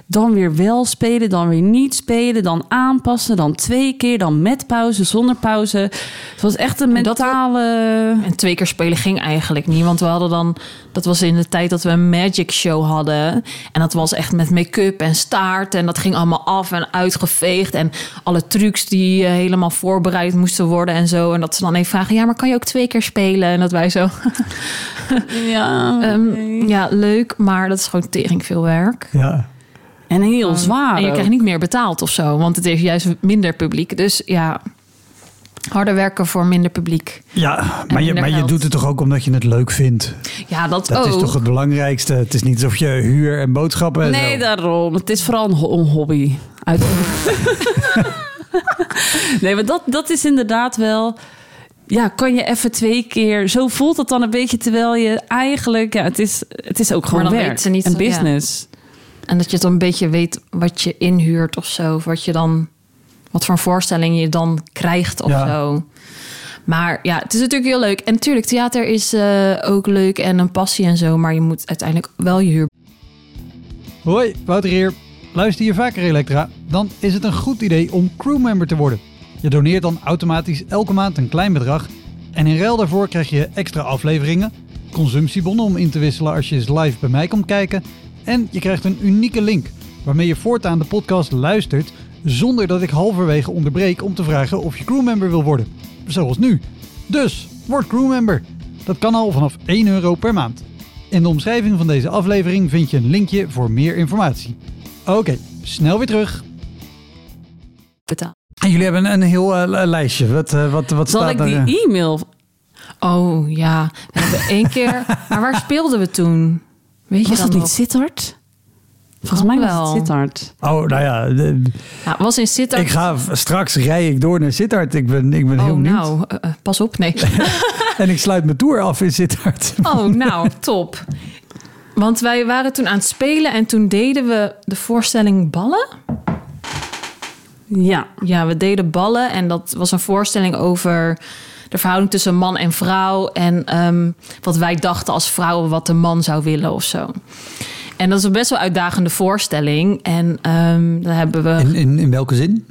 dan weer wel spelen, dan weer niet spelen, dan aanpassen, dan twee keer, dan met pauze, zonder pauze. Het was echt een En dat- mentale. En twee keer spelen ging eigenlijk niet. Want we hadden dan... Dat was in de tijd dat we een magic show hadden. En dat was echt met make-up en staart. En dat ging allemaal af en uitgeveegd. En alle trucs die eh, helemaal voorbereid moesten worden en zo. En dat ze dan even vragen... Ja, maar kan je ook twee keer spelen? En dat wij zo... Ja, ehm, Ja, leuk. Maar dat is gewoon tering veel werk. Ja. En heel zwaar. En je ook. krijgt niet meer betaald of zo. Want het is juist minder publiek. Dus ja... Harder werken voor minder publiek. Ja, maar je, maar je doet het toch ook omdat je het leuk vindt? Ja, dat, Dat ook. is toch het belangrijkste? Het is niet alsof je huur en boodschappen en Nee, zo. daarom. Het is vooral een, ho- een hobby. Uit... nee, maar dat, dat is inderdaad wel... Ja, kan je even twee keer... Zo voelt het dan een beetje, terwijl je eigenlijk... Ja, het is, het is ook gewoon dan werk weten ze niet en zo- ja. En dat je dan een beetje weet wat je inhuurt of zo. Of wat je dan, wat voor een voorstelling je dan krijgt of Ja. zo. Maar ja, het is natuurlijk heel leuk. En natuurlijk, theater is eh, ook leuk en een passie en zo. Maar je moet uiteindelijk wel je huur Hoi, Wouter hier. Luister je vaker Elektra? Dan is het een goed idee om crewmember te worden. Je doneert dan automatisch elke maand een klein bedrag. En in ruil daarvoor krijg je extra afleveringen, consumptiebonnen om in te wisselen als je eens live bij mij komt kijken. En je krijgt een unieke link waarmee je voortaan de podcast luistert zonder dat ik halverwege onderbreek om te vragen of je crewmember wil worden. Zoals nu. Dus, word crewmember. Dat kan al vanaf 1 euro per maand. In de omschrijving van deze aflevering vind je een linkje voor meer informatie. Oké, snel weer terug. betalen. En jullie hebben een heel eh, lijstje. Wat, eh, wat, wat Zal staat ik daar? die eh? e-mail... Oh ja, we hebben één keer... Maar waar speelden we toen? Weet je Was dan dat niet? Sittard? Volgens mij was wel. het Sittard. Oh, nou ja. de- Ja, was in Sittard. ik ga straks rij ik door naar Sittard. Ik ben, ik ben heel Oh, benieuwd. nou, eh, eh, pas op. Nee. En ik sluit mijn tour af in Sittard. Oh, nou, top. Want wij waren toen aan het spelen en toen deden we de voorstelling Ballen. Ja. Ja, we deden ballen en dat was een voorstelling over de verhouding tussen man en vrouw. En ehm, wat wij dachten als vrouwen wat de man zou willen of zo. En dat is een best wel uitdagende voorstelling. En ehm daar hebben we. In, in, in welke zin?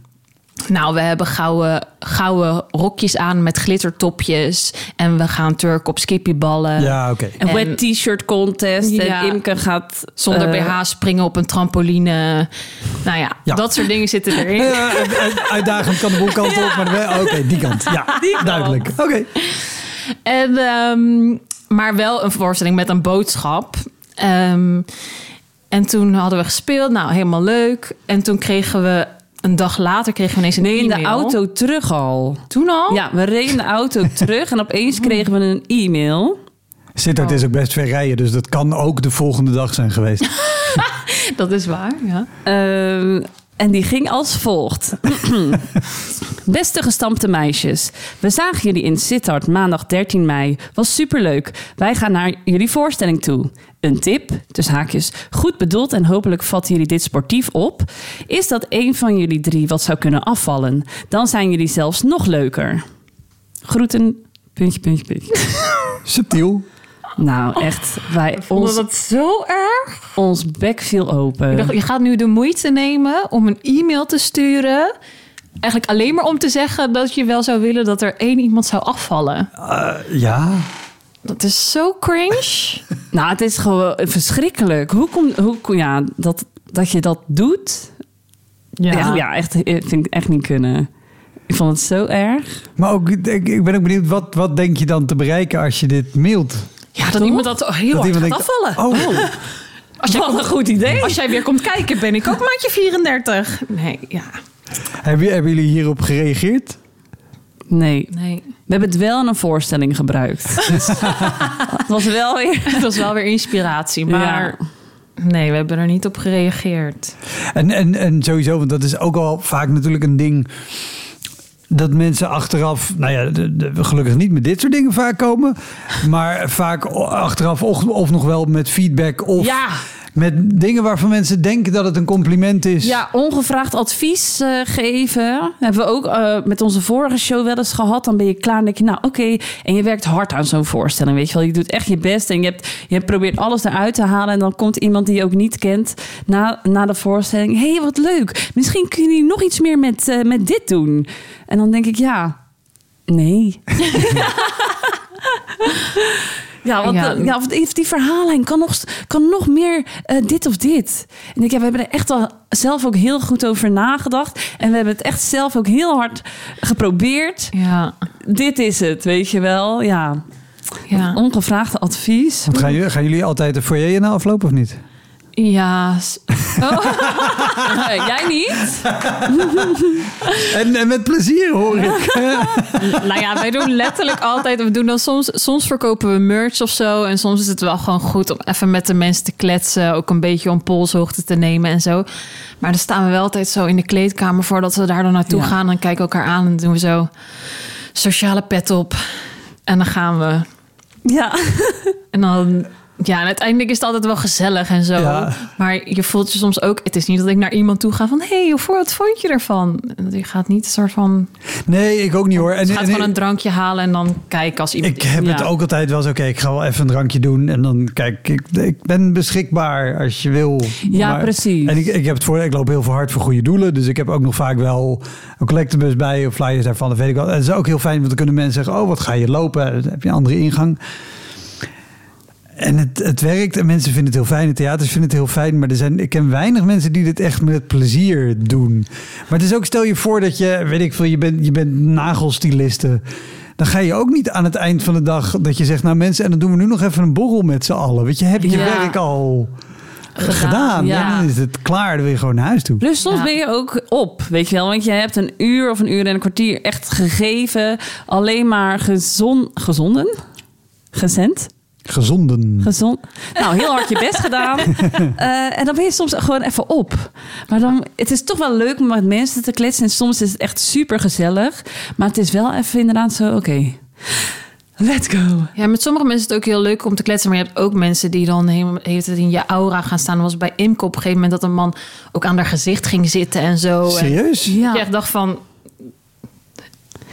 Nou, we hebben gouden, gouden rokjes aan met glittertopjes. En we gaan Turk op skippyballen. Ja, oké. Een En- wet t-shirt contest. Ja. En Imke gaat... Zonder eh, BH springen op een trampoline. Nou ja, Ja. dat soort dingen zitten erin. Ja, uitdagend kan de boel kant op, maar oké, die kant. Ja, duidelijk. Oké. En, ehm, maar wel een voorstelling met een boodschap. Ehm, en toen hadden we gespeeld. Nou, helemaal leuk. En toen kregen we... Een dag later kregen we ineens een Nee, in de e-mail. auto terug al. Toen al? Ja, we reden de auto terug en opeens kregen we een e-mail. Sittard is ook best ver rijden, dus dat kan ook de volgende dag zijn geweest. Dat is waar, ja. Ehm, en die ging als volgt. Beste gestampte meisjes, we zagen jullie in Sittard maandag 13 mei. Was superleuk. Wij gaan naar jullie voorstelling toe. Een tip, dus haakjes, goed bedoeld en hopelijk vatten jullie dit sportief op. Is dat een van jullie drie wat zou kunnen afvallen? Dan zijn jullie zelfs nog leuker. Groeten, puntje, puntje, puntje. Subtiel. Nou, echt, wij, ons, dat zo erg? ons bek viel open. Ik dacht, je gaat nu de moeite nemen om een e-mail te sturen. Eigenlijk alleen maar om te zeggen dat je wel zou willen dat er één iemand zou afvallen. Eh, ja. Dat is zo cringe. Nou, het is gewoon verschrikkelijk. Hoe kom, hoe ja, dat, dat je dat doet? Ja, ja echt, eh, vind ik echt niet kunnen. Ik vond het zo erg. Maar ook, ik, ik ben ook benieuwd, wat, wat denk je dan te bereiken als je dit mailt? Ja, dat iemand dat heel dat hard iemand gaat denkt, afvallen. Oh, Als jij, Wat een goed idee. als jij weer komt kijken, ben ik ook maandje 34. Nee, ja. hebben, hebben jullie hierop gereageerd? Nee, Nee. we hebben het wel in een voorstelling gebruikt. Het was wel weer... Het was wel weer inspiratie, maar nee, we hebben er niet op gereageerd. En, en, en sowieso, want dat is ook al vaak natuurlijk een ding. Dat mensen achteraf, nou ja, de- de- gelukkig niet met dit soort dingen vaak komen. Maar vaak achteraf of, of nog wel met feedback of Ja. Met dingen waarvan mensen denken dat het een compliment is. Ja, ongevraagd advies eh, geven. Dat hebben we ook eh, met onze vorige show wel eens gehad. Dan ben je klaar en denk je, nou oké. En je werkt hard aan zo'n voorstelling, weet je wel. Je doet echt je best en je, hebt, je probeert alles eruit te halen. En dan komt iemand die je ook niet kent na, na de voorstelling. Hé, hey, wat leuk. Misschien kun je nog iets meer met, eh, met dit doen. En dan denk ik, ja, nee. Ja, want, Ja. want die die verhaallijn kan nog, kan nog meer eh, dit of dit. En ik, ja, we hebben er echt al zelf ook heel goed over nagedacht. En we hebben het echt zelf ook heel hard geprobeerd. Ja, Dit is het, weet je wel. Ja, ja. ongevraagd advies. Want gaan, jullie, gaan jullie altijd de foyer in aflopen of niet? Ja, Eh, jij niet? En, en met plezier hoor ik. nou ja, wij doen letterlijk altijd. We doen dan soms, soms verkopen we merch of zo. En soms is het wel gewoon goed om even met de mensen te kletsen. Ook een beetje om polshoogte te nemen en zo. Maar dan staan we wel altijd zo in de kleedkamer voordat we daar dan naartoe Ja. gaan. En kijken elkaar aan en doen we zo sociale pet op. En dan gaan we. Ja. En dan. Ja, en uiteindelijk is het altijd wel gezellig en zo. Ja. Maar je voelt je soms ook... Het is niet dat ik naar iemand toe ga van... Hé, hey, wat vond je ervan? Je gaat niet een soort van... Nee, ik ook niet hoor. En, Je gaat en- gewoon een drankje halen en dan kijken als iemand... ik heb het ook altijd wel zo. Oké, ik ga wel even een drankje doen. En dan kijk, ik, ik ben beschikbaar als je wil. Ja, precies. En ik, ik heb het voor, ik loop heel veel hard voor goede doelen. Dus ik heb ook nog vaak wel een collectebus bij of flyers daarvan. Dat weet ik wel. En het is ook heel fijn, want dan kunnen mensen zeggen: Oh, wat ga je lopen? Dan heb je een andere ingang. En het, het werkt en mensen vinden het heel fijn. De theaters vinden het heel fijn. Maar er zijn, ik ken weinig mensen die dit echt met plezier doen. Maar het is ook, stel je voor dat je, weet ik veel, je bent, je bent nagelstiliste. Dan ga je ook niet aan het eind van de dag dat je zegt, nou mensen, en dan doen we nu nog even een borrel met z'n allen. Weet je, heb je Ja. werk al gedaan. ja. En dan is het klaar, dan wil je gewoon naar huis toe. Plus soms Ja. ben je ook op, weet je wel. Want je hebt een uur of een uur en een kwartier echt gegeven. Alleen maar gezon, gezonden? Gezend? Gezonden. Gezond. Nou, heel hard je best gedaan. Eh, en dan ben je soms gewoon even op. Maar dan, het is toch wel leuk om met mensen te kletsen. En soms is het echt super gezellig. Maar het is wel even inderdaad zo, oké. Let's go. Ja, met sommige mensen is het ook heel leuk om te kletsen. Maar je hebt ook mensen die dan helemaal heeft het in je aura gaan staan. Was bij Imke op een gegeven moment dat een man ook aan haar gezicht ging zitten en zo. Serieus? je echt dacht van...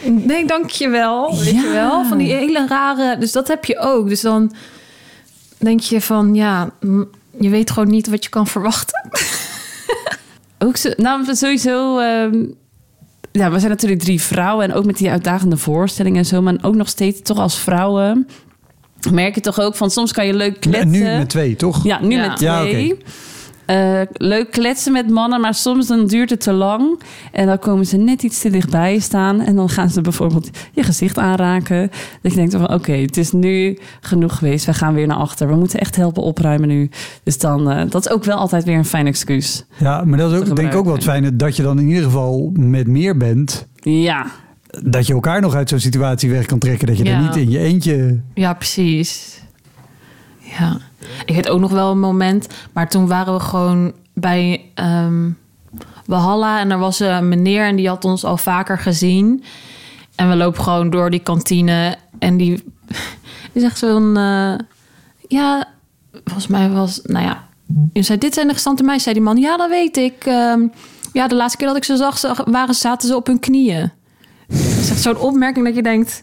Nee, dankjewel. Weet Ja. je wel? Van die hele rare... Dus dat heb je ook. Dus dan denk je van... Ja, je weet gewoon niet wat je kan verwachten. Ook zo, nou, sowieso. ehm, ja, we zijn natuurlijk drie vrouwen. En ook met die uitdagende voorstellingen en zo. Maar ook nog steeds toch als vrouwen. Merk je toch ook van soms kan je leuk kletsen. En nu met twee, toch? Ja, nu Ja. met Ja, twee. Eh, leuk kletsen met mannen, maar soms dan duurt het te lang. En dan komen ze net iets te dichtbij staan. En dan gaan ze bijvoorbeeld je gezicht aanraken. Dat je denkt van oké, het is nu genoeg geweest. We gaan weer naar achter. We moeten echt helpen opruimen nu. Dus dan, eh, dat is ook wel altijd weer een fijn excuus. Ja, maar dat is ook, denk ik ook wel fijne dat je dan in ieder geval met meer bent. Ja, Dat je elkaar nog uit zo'n situatie weg kan trekken. Dat je Ja. er niet in je eentje... Ja, precies. Ja. Ik weet ook nog wel een moment, maar toen waren we gewoon bij Walhalla en er was een meneer en die had ons al vaker gezien. En we lopen gewoon door die kantine en die, die zegt zo van, eh, ja, volgens mij was, nou ja, je zei dit zijn de gestante meisjes, zei die man. Ja, dat weet ik. Ehm, ja, de laatste keer dat ik ze zag, zag- waren, zaten ze op hun knieën. Dat is echt zo'n opmerking dat je denkt,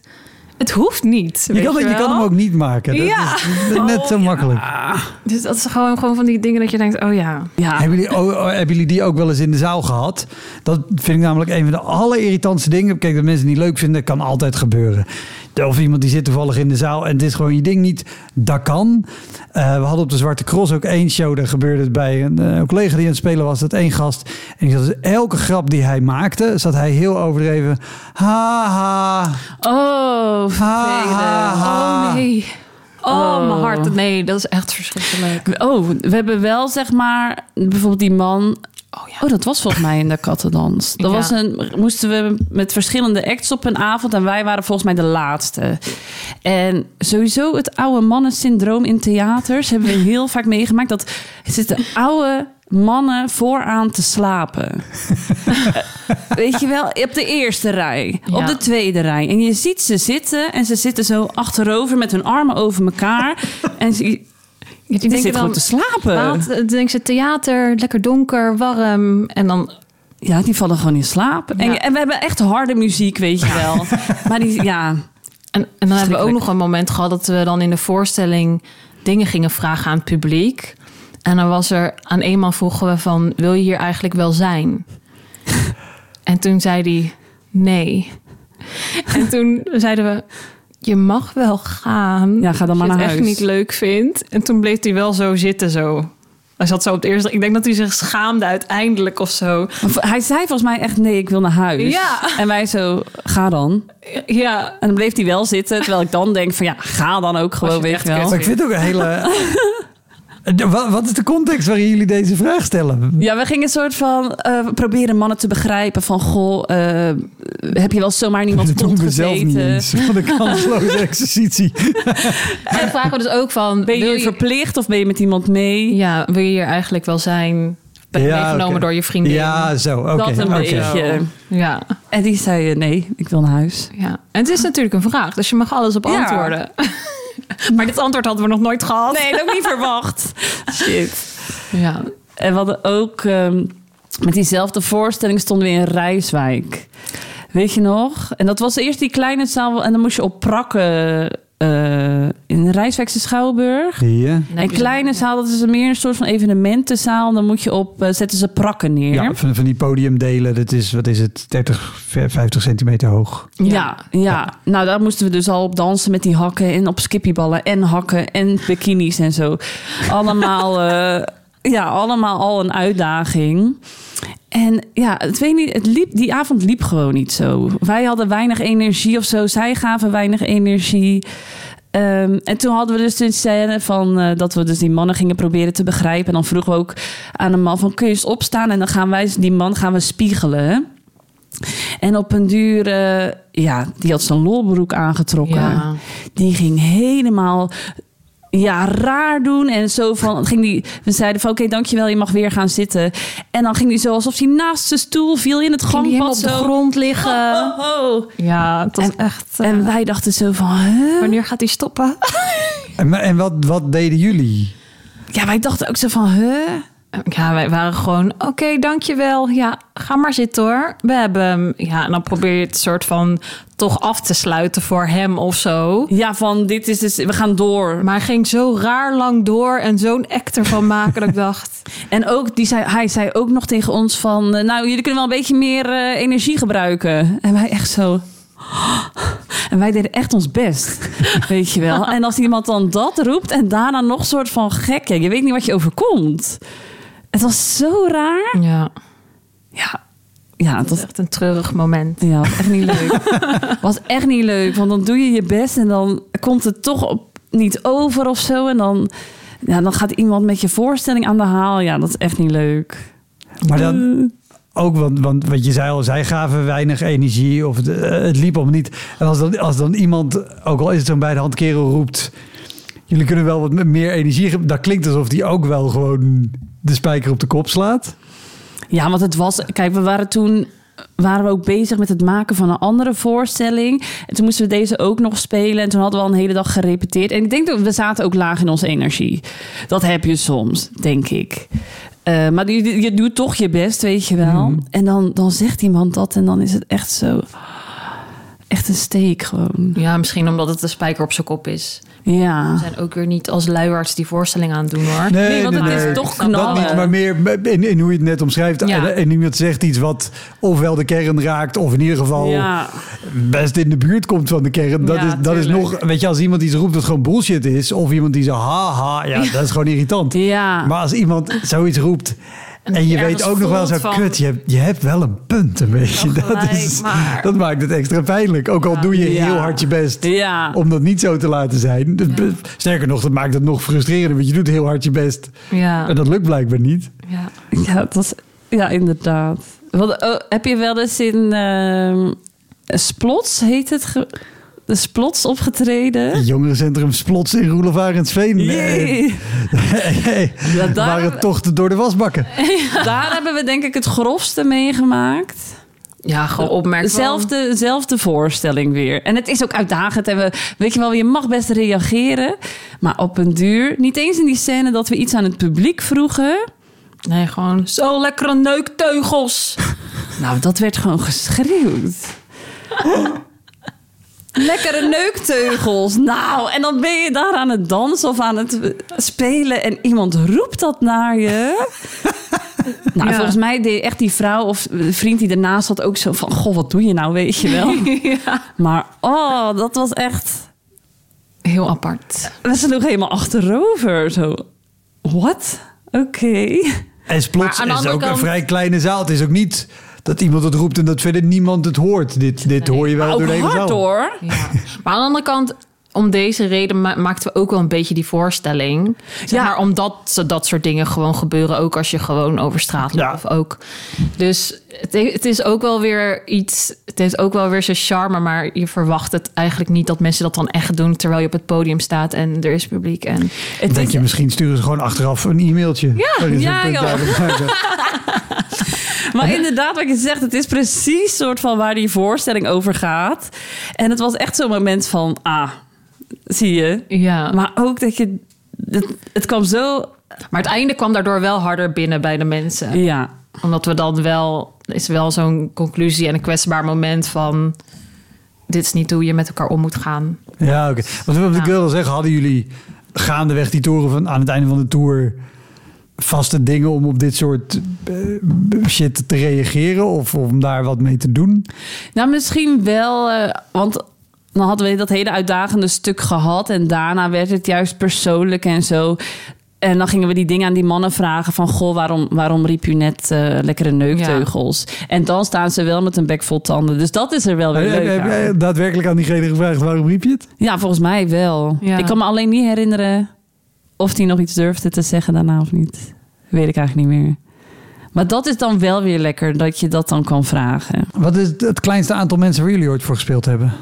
het hoeft niet. Je weet kan, je wel? kan hem ook niet maken. Dat Ja. is net zo makkelijk. Dus dat is gewoon, gewoon van die dingen dat je denkt, oh ja. ja. Hebben jullie, oh, oh, hebben jullie die ook wel eens in de zaal gehad? Dat vind ik namelijk een van de allerirritantste dingen. Kijk, dat mensen het niet leuk vinden, kan altijd gebeuren. Of iemand die zit toevallig in de zaal en het is gewoon je ding niet. Dat kan. Eh, we hadden op de Zwarte Cross ook één show. Daar gebeurde het bij een, eh, een collega die aan het spelen was. Dat één gast. En die zat dus elke grap die hij maakte, zat hij heel overdreven. Ha ha. Oh, Ha, ha, vervelend. ha. Oh nee. Oh, Oh. mijn hart. Nee, dat is echt verschrikkelijk. Oh, we hebben wel zeg maar bijvoorbeeld die man. Oh ja. Oh, dat was volgens mij in de kattendans. Dat Ja. was een, moesten we met verschillende acts op een avond en wij waren volgens mij de laatste. En sowieso het oude mannensyndroom in theaters hebben we heel vaak meegemaakt. Dat zitten oude mannen vooraan te slapen. Weet je wel, op de eerste rij, op de tweede rij. En je ziet ze zitten en ze zitten zo achterover met hun armen over elkaar. en ze, Ja, die denken zit te slapen. Laat, dan denken ze theater, lekker donker, warm. En dan, Ja, die vallen gewoon in slaap. En, Ja. en we hebben echt harde muziek, weet je wel. maar die, ja, en, en dan hebben we ook nog een moment gehad dat we dan in de voorstelling dingen gingen vragen aan het publiek. En dan was er aan een man vroegen we van, wil je hier eigenlijk wel zijn? en toen zei hij, nee. En toen zeiden we, je mag wel gaan. Ja, ga dan als maar je naar het echt huis. niet leuk vindt. En toen bleef hij wel zo zitten zo. Hij zat zo op het eerste. Ik denk dat hij zich schaamde uiteindelijk of zo. Hij zei volgens mij echt, nee, ik wil naar huis. Ja. En wij zo, ga dan. Ja, En dan bleef hij wel zitten, terwijl ik dan denk van, ja, ga dan ook je gewoon, je wel. Maar ik vind het ook een hele... Wat, wat is de context waarin jullie deze vraag stellen? Ja, we gingen een soort van eh, proberen mannen te begrijpen van, goh, eh, heb je wel zomaar niemand Dat doen kont we zelf niet gezeten? eens. Wat een kansloze exercitie. en vragen we dus ook van... Ben je, wil verplicht of ben je met iemand mee? Ja, wil je hier eigenlijk wel zijn? Ben je Ja, meegenomen door je vriendin? Ja, zo. Oké. dat een beetje. Ja, En die zei, eh, nee, ik wil naar huis. ja. En het is natuurlijk een vraag, dus je mag alles op Ja. maar dit antwoord hadden we nog nooit gehad. Nee, dat ook niet verwacht. Shit. Ja. En we hadden ook ehm, met diezelfde voorstelling stonden we in Rijswijk. Weet je nog? En dat was eerst die kleine zaal en dan moest je op prakken eh, in de Rijswijkse Schouwburg. Ja. En kleine zaal, dat is meer een soort van evenementenzaal. Dan moet je op, eh, zetten ze prakken neer. Ja, van, van die podiumdelen. Dat is, wat is het, 30, 50 centimeter hoog. Ja, ja. nou daar moesten we dus al op dansen met die hakken en op skippyballen en hakken en bikinis en zo. Allemaal, eh, ja, allemaal al een uitdaging. En ja, het weet niet, het liep, die avond liep gewoon niet zo. Wij hadden weinig energie of zo, zij gaven weinig energie. Ehm, en toen hadden we dus de scène van eh, dat we dus die mannen gingen proberen te begrijpen. En dan vroegen we ook aan een man van kun je eens opstaan? En dan gaan wij die man gaan we spiegelen. En op een duur, eh, ja, die had zijn lolbroek aangetrokken. Ja. Die ging helemaal ja, raar doen. En zo van, ging die, we zeiden van oké, dankjewel, je mag weer gaan zitten. En dan ging hij zo alsof hij naast zijn stoel viel in het gangpad. op de grond liggen. Oh, oh, oh. Ja, het was En- echt... eh, En wij dachten zo van, huh? wanneer gaat hij stoppen? En, en wat, wat deden jullie? Ja, wij dachten ook zo van, huh? Ja, wij waren gewoon, oké, dankjewel. Ja, ga maar zitten hoor. We hebben. Ja, en dan probeer je het soort van toch af te sluiten voor hem of zo. Ja, van dit is dus, we gaan door. Maar hij ging zo raar lang door en zo'n act ervan maken dat ik dacht... En ook, die zei, hij zei ook nog tegen ons van... eh, nou, jullie kunnen wel een beetje meer eh, energie gebruiken. En wij echt zo... En wij deden echt ons best, weet je wel. En als iemand dan dat roept en daarna nog soort van gek... je weet niet wat je overkomt. Het was zo raar. Ja, Ja, ja het dat was is echt een treurig moment. ja, was echt niet leuk. was echt niet leuk, want dan doe je je best... en dan komt het toch op, niet over of zo. En dan, ja, dan gaat iemand met je voorstelling aan de haal. Ja, dat is echt niet leuk. Maar dan ook, want, want wat je zei al, zij gaven weinig energie of het, eh, het liep allemaal niet. En als dan, als dan iemand, ook al is het zo'n bij de hand kerel, roept... Jullie kunnen wel wat meer energie geven. Dat klinkt alsof die ook wel gewoon de spijker op de kop slaat. Ja, want het was... Kijk, we waren toen... waren we ook bezig met het maken van een andere voorstelling. En toen moesten we deze ook nog spelen. En toen hadden we al een hele dag gerepeteerd. En ik denk dat we zaten ook laag in onze energie. Dat heb je soms, denk ik. Eh, maar je, je doet toch je best, weet je wel. En dan, dan zegt iemand dat en dan is het echt zo... Echt een steek gewoon. Ja, misschien omdat het de spijker op zijn kop is. Ja. We zijn ook weer niet als luiarts die voorstelling aan het doen hoor. Nee, want het is toch Dat knallen. niet, maar meer in, in hoe je het net omschrijft. Ja. En, en iemand zegt iets wat ofwel de kern raakt... of in ieder geval Ja. best in de buurt komt van de kern. Dat, Ja, is, dat is nog... Weet je, als iemand iets roept dat gewoon bullshit is... of iemand die zo haha... Ja, dat is gewoon irritant. Ja. Maar als iemand zoiets roept... En En je weet ook nog wel zo, van- kut, je hebt, je hebt wel een punt een beetje. Dat, gelijk, is, maar- dat maakt het extra pijnlijk. Ook al doe je Ja. heel hard je best Ja. om dat niet zo te laten zijn. Dus Sterker nog, dat maakt het nog frustrerender. Want je doet heel hard je best Ja, en dat lukt blijkbaar niet. ja. Ja, dat was, ja inderdaad. Wat, oh, heb je wel eens in ehm, Splots, heet het? ge- de Splots opgetreden? Jongerencentrum Splots in Roelofaar en Sveen. Jee. Ja, daar- waren tochten door de wasbakken. Daar hebben we denk ik het grofste meegemaakt. Ja, gewoon opmerken. van- Zelfde, zelfde voorstelling weer. En het is ook uitdagend. En we, weet je wel, je mag best reageren. Maar op een duur, niet eens in die scène dat we iets aan het publiek vroegen. Nee, gewoon zo lekkere neukteugels. Nou, dat werd gewoon geschreeuwd. Lekkere neukteugels. Nou, en dan ben je daar aan het dansen of aan het spelen en iemand roept dat naar je. Nou, Ja. volgens mij deed echt die vrouw of de vriend die ernaast zat ook zo van... Goh, wat doe je nou, weet je wel. ja. Maar oh, dat was echt... Heel apart. We sloegen helemaal achterover. Zo, what? Oké. En plots is ook een vrij kleine zaal. Het is ook niet dat iemand het roept en dat verder niemand het hoort. Dit, dit hoor je wel Maar door ook de hele hard zaal. hoor. Ja. Maar aan de andere kant, om deze reden ma- maakten we ook wel een beetje die voorstelling. Zeg Ja. Maar omdat ze dat soort dingen gewoon gebeuren, ook als je gewoon over straat loopt. Ja. Of ook. Dus het, he- het is ook wel weer iets. Het heeft ook wel weer zijn charme, maar je verwacht het eigenlijk niet dat mensen dat dan echt doen terwijl je op het podium staat en er is publiek. En Het Denk is- je, misschien sturen ze gewoon achteraf een e-mailtje. Ja, ja, joh. Maar inderdaad, wat je zegt, het is precies soort van waar die voorstelling over gaat. En het was echt zo'n moment van, ah, zie je. ja. Maar ook dat je, het, het kwam zo, Maar het einde kwam daardoor wel harder binnen bij de mensen. ja. Omdat we dan wel, is wel zo'n conclusie en een kwetsbaar moment van. Dit is niet hoe je met elkaar om moet gaan. Ja, oké. Wat wat ik Ja. wilde zeggen, hadden jullie gaandeweg die toren van aan het einde van de tour vaste dingen om op dit soort eh, shit te reageren of om daar wat mee te doen? Nou, misschien wel, eh, want dan hadden we dat hele uitdagende stuk gehad. En daarna werd het juist persoonlijk en zo. En dan gingen we die dingen aan die mannen vragen van... goh, waarom, waarom riep u net eh, lekkere neukteugels? En dan staan ze wel met een bek vol tanden. Dus dat is er wel weer leuk heb jij daadwerkelijk aan diegene gevraagd waarom riep je het? Ja, volgens mij wel. Ja. Ik kan me alleen niet herinneren of hij nog iets durfde te zeggen daarna of niet. Weet ik eigenlijk niet meer. Maar dat is dan wel weer lekker dat je dat dan kan vragen. Wat is het, het kleinste aantal mensen waar jullie ooit voor gespeeld hebben?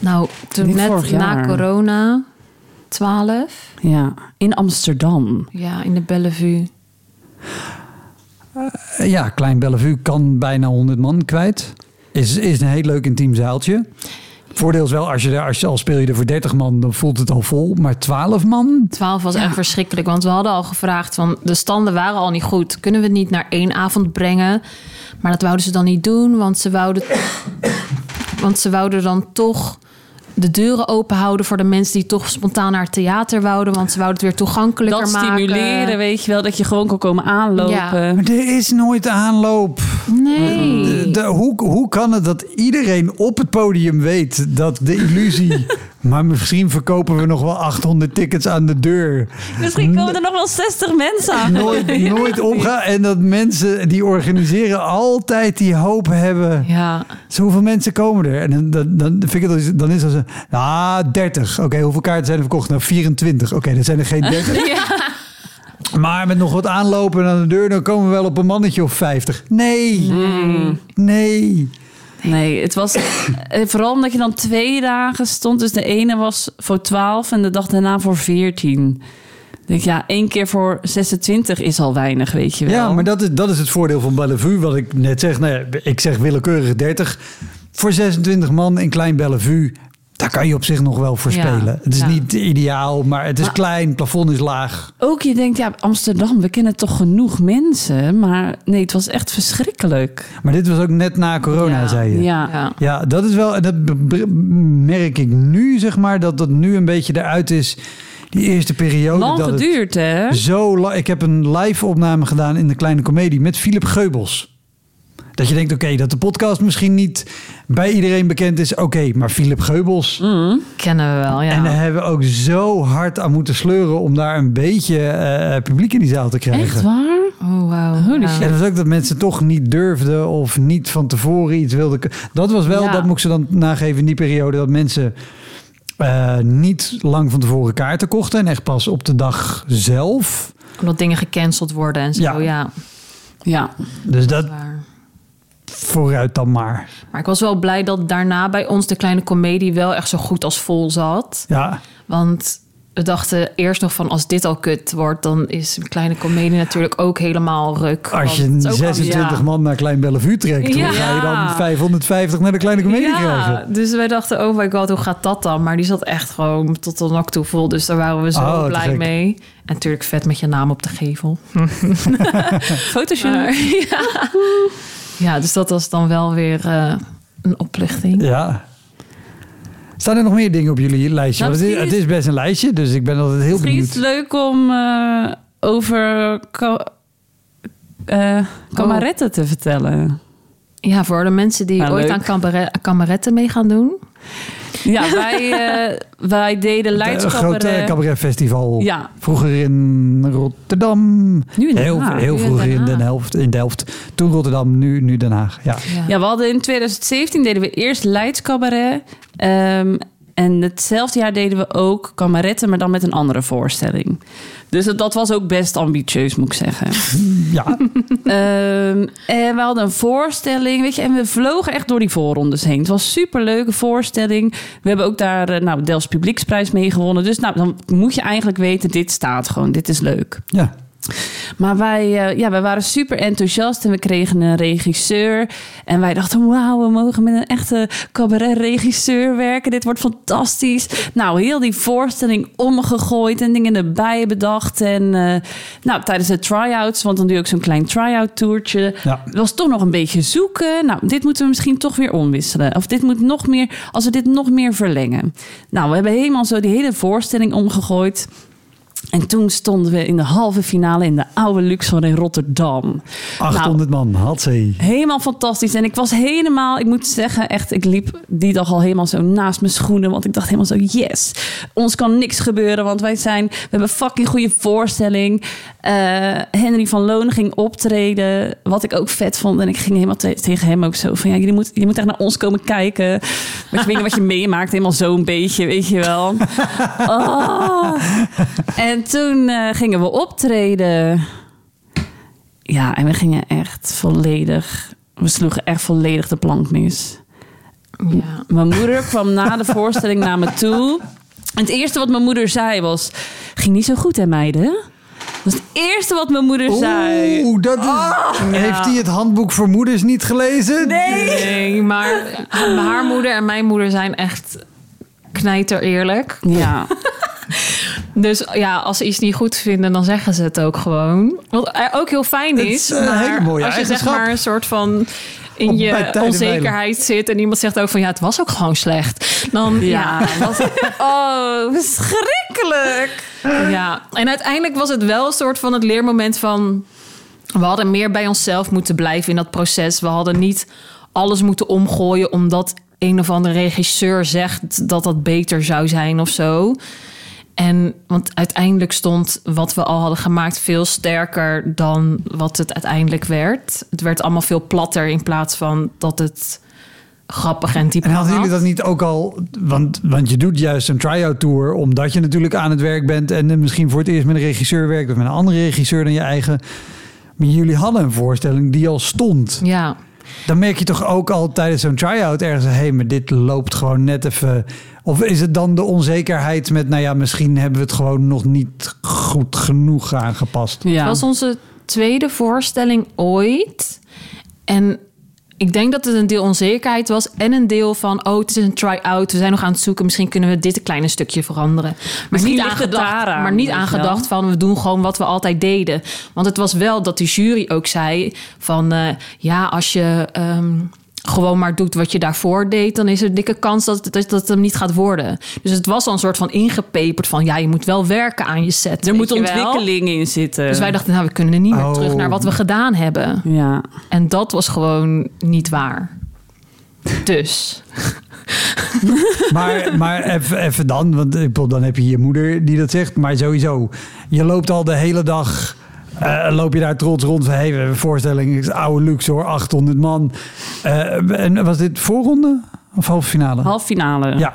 Nou, toen net na corona, 12. Ja, in Amsterdam. Ja, in de Bellevue. Eh, Ja, Klein Bellevue kan bijna 100 man kwijt. Is, is een heel leuk intiem zaaltje. Voordeel is wel, als je, als je al speel je er voor 30 man, dan voelt het al vol. Maar 12 man? 12 was echt verschrikkelijk, want we hadden al gevraagd van de standen waren al niet goed. Kunnen we het niet naar één avond brengen? Maar dat wouden ze dan niet doen, want ze wouden, want ze wouden dan toch de deuren open houden voor de mensen die toch spontaan naar het theater wouden, want ze wouden het weer toegankelijker Dat maken. stimuleren, weet je wel, dat je gewoon kan komen aanlopen. Ja. Maar er is nooit aanloop. Nee. De- de- hoe, hoe kan het dat iedereen op het podium weet dat de illusie... maar misschien verkopen we nog wel 800 tickets aan de deur. Misschien komen er nog wel 60 mensen aan. Nooit, nooit opgaan. En dat mensen die organiseren altijd die hoop hebben. Ja. Zoveel mensen komen er. En dan, dan, dan vind ik het, dan is dat. Ah, 30. Oké, hoeveel kaarten zijn er verkocht? Nou, 24. Oké, dat zijn er geen 30. Maar met nog wat aanlopen aan de deur... dan komen we wel op een mannetje of 50. Nee. Nee. Nee, het was eh, vooral omdat je dan twee dagen stond. Dus de ene was voor 12 en de dag daarna voor 14. Ik denk, ja, één keer voor 26 is al weinig, weet je wel. Ja, maar dat is, dat is het voordeel van Bellevue. Wat ik net zeg. Nou ja, ik zeg willekeurig 30. Voor 26 man in Klein Bellevue... daar kan je op zich nog wel voor Ja, spelen. Het is ja. niet ideaal, maar het is Maar- klein. Het plafond is laag. Ook je denkt, ja, Amsterdam, we kennen toch genoeg mensen. Maar nee, het was echt verschrikkelijk. Maar dit was ook net na corona, Ja. zei je. Ja. ja. Ja, dat is wel. en Dat merk ik nu, zeg maar, dat dat nu een beetje eruit is. Die eerste periode. Lang dat het geduurd, hè? Zo la- Ik heb een live opname gedaan in de kleine komedie met Philip Geubels. Dat je denkt, oké, dat de podcast misschien niet bij iedereen bekend is. Oké, maar Philip Geubels. Kennen we wel, ja. En daar hebben we ook zo hard aan moeten sleuren om daar een beetje eh, publiek in die zaal te krijgen. Echt waar? Oh, wauw. Holy shit. En dat was ook dat mensen toch niet durfden of niet van tevoren iets wilden. Dat was wel, Ja. dat moet ik ze dan nageven in die periode, dat mensen eh, niet lang van tevoren kaarten kochten en echt pas op de dag zelf. Omdat dingen gecanceld worden en zo, Ja. ja. Ja. Dus dat Waar. Vooruit dan maar. Maar ik was wel blij dat daarna bij ons de kleine komedie wel echt zo goed als vol zat. Ja, Want we dachten eerst nog van als dit al kut wordt, dan is een kleine komedie natuurlijk ook helemaal ruk. Als je Want het is ook 26 ja. man naar Klein Bellevue trekt, Ja. dan ga je dan 550 naar de kleine comedie ja, krijgen. dus wij dachten, oh my god, hoe gaat dat dan? Maar die zat echt gewoon tot de nok toe vol. Dus daar waren we zo Oh, blij mee. En natuurlijk vet met je naam op de gevel. Fotoshoot. Maar, ja. Ja, dus dat was dan wel weer eh, een opluchting. Ja. Staan er nog meer dingen op jullie lijstje? Nou, het, is, het is best een lijstje, dus ik ben altijd heel Misschien is het benieuwd. leuk om eh, over eh, kameretten te vertellen. Ja, voor de mensen die Nou, ooit leuk. aan kameretten mee gaan doen. Ja, wij, eh, wij deden Een Leids groot eh, Cabaret. cabaretfestival. Ja. Vroeger in Rotterdam. Nu in Den heel, Haag. heel in vroeger in, Den. Helft, in Delft. Toen Rotterdam, nu, nu Den Haag. Ja. Ja, we hadden in 2017 deden we eerst Leids Cabaret. Ehm, en hetzelfde jaar deden we ook kameretten, maar dan met een andere voorstelling. Dus dat, dat was ook best ambitieus, moet ik zeggen. ja. Ehm, en we hadden een voorstelling, weet je, en we vlogen echt door die voorrondes heen. Het was een superleuke voorstelling. We hebben ook daar eh, nou, Dels Publieksprijs mee gewonnen. Dus nou, dan moet je eigenlijk weten, dit staat gewoon, dit is leuk. ja. Maar wij, eh, ja, wij waren super enthousiast en we kregen een regisseur. En wij dachten, wauw, we mogen met een echte cabaret-regisseur werken. Dit wordt fantastisch. Nou, heel die voorstelling omgegooid en dingen erbij bedacht. En eh, nou, tijdens de try-outs, want dan doe je ook zo'n klein try-out toertje. Ja. Was toch nog een beetje zoeken. Nou, dit moeten we misschien toch weer omwisselen. Of dit moet nog meer, als we dit nog meer verlengen. Nou, we hebben helemaal zo die hele voorstelling omgegooid. En toen stonden we in de halve finale in de oude Luxor in Rotterdam. 800 man, had ze. Helemaal fantastisch. En ik was helemaal, ik moet zeggen, echt, ik liep die dag al helemaal zo naast mijn schoenen. Want ik dacht helemaal zo, yes, ons kan niks gebeuren. Want wij zijn, we hebben fucking goede voorstelling. Eh, Henry van Loon ging optreden, wat ik ook vet vond. En ik ging helemaal te- tegen hem ook zo van, ja, je moet, je moet echt naar ons komen kijken. Weet niet wat je meemaakt, helemaal zo'n beetje, weet je wel. Oh. En toen eh, gingen we optreden. Ja, en we gingen echt volledig... We sloegen echt volledig de plank mis. Ja. Mijn moeder kwam na de voorstelling naar me toe. En het eerste wat mijn moeder zei was... Ging niet zo goed, hè meiden? Dat was het eerste wat mijn moeder zei. Oeh, dat is... Heeft hij het handboek voor moeders niet gelezen? Nee, maar haar moeder en mijn moeder zijn echt knijter eerlijk. Ja. Dus ja, als ze iets niet goed vinden, dan zeggen ze het ook gewoon. Wat eh, ook heel fijn Het is. een maar hele mooie als je zeg maar een soort van in je onzekerheid zit en iemand zegt ook van ja, het was ook gewoon slecht. Dan ja, Ja, was, oh, verschrikkelijk. ja. En uiteindelijk was het wel een soort van het leermoment van we hadden meer bij onszelf moeten blijven in dat proces. We hadden niet alles moeten omgooien omdat een of andere regisseur zegt dat dat beter zou zijn of zo. En want uiteindelijk stond wat we al hadden gemaakt veel sterker dan wat het uiteindelijk werd. Het werd allemaal veel platter in plaats van dat het grappig en diep En hadden had. jullie dat niet ook al... Want, want je doet juist een try-out tour... omdat je natuurlijk aan het werk bent... en eh, misschien voor het eerst met een regisseur werkt... of met een andere regisseur dan je eigen. Maar jullie hadden een voorstelling die al stond. Ja, Dan merk je toch ook al tijdens zo'n try-out ergens... hé, hey, maar dit loopt gewoon net even... Of is het dan de onzekerheid met... nou ja, misschien hebben we het gewoon nog niet goed genoeg aangepast? Ja. Het was onze tweede voorstelling ooit. En ik denk dat het een deel onzekerheid was en een deel van... oh, het is een try-out, we zijn nog aan het zoeken... misschien kunnen we dit een kleine stukje veranderen. Maar Misschien niet aangedacht, maar niet aangedacht van... we doen gewoon wat we altijd deden. Want het was wel dat de jury ook zei van... eh, ja, als je... ehm, gewoon maar doet wat je daarvoor deed, dan is er een dikke kans dat het, dat het hem niet gaat worden. Dus het was al een soort van ingepeperd van ja, je moet wel werken aan je set. Er moet wel. ontwikkeling in zitten. Dus wij dachten, nou, we kunnen er niet meer Oh. terug naar wat we gedaan hebben. Ja. En dat was gewoon niet waar. Dus. Maar, maar even, even dan, want ik bedoel, dan heb je je moeder die dat zegt. Maar sowieso, je loopt al de hele dag, eh, loop je daar trots rond. Van, hey, we hebben een voorstelling, oude Luxor, 800 man. Eh, en was dit voorronde of halve finale? Half finale. Ja.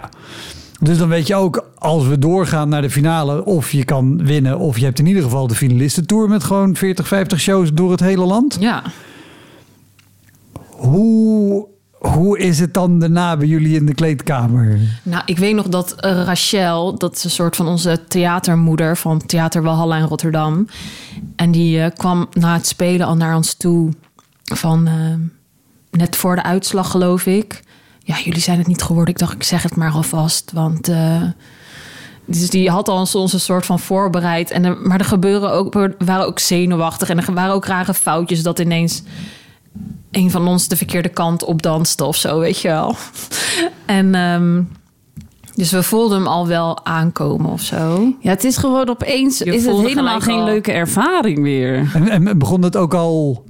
Dus dan weet je ook, als we doorgaan naar de finale, of je kan winnen, of je hebt in ieder geval de finalistentour met gewoon 40, 50 shows door het hele land. Ja. Hoe, hoe is het dan daarna bij jullie in de kleedkamer? Nou, ik weet nog dat eh, Rachel, dat is een soort van onze theatermoeder van Theater Walhalla in Rotterdam. En die eh, kwam na het spelen al naar ons toe van eh, net voor de uitslag, geloof ik. Ja, jullie zijn het niet geworden. Ik dacht, ik zeg het maar alvast, want... dus die had ons, ons een soort van voorbereid. En maar er gebeuren ook, waren ook zenuwachtig. En er waren ook rare foutjes dat ineens een van ons de verkeerde kant op danste of zo, weet je wel. En ehm, dus we voelden hem al wel aankomen of zo. Ja, het is gewoon opeens Je is het helemaal geen al- leuke ervaring meer. En, en begon het ook al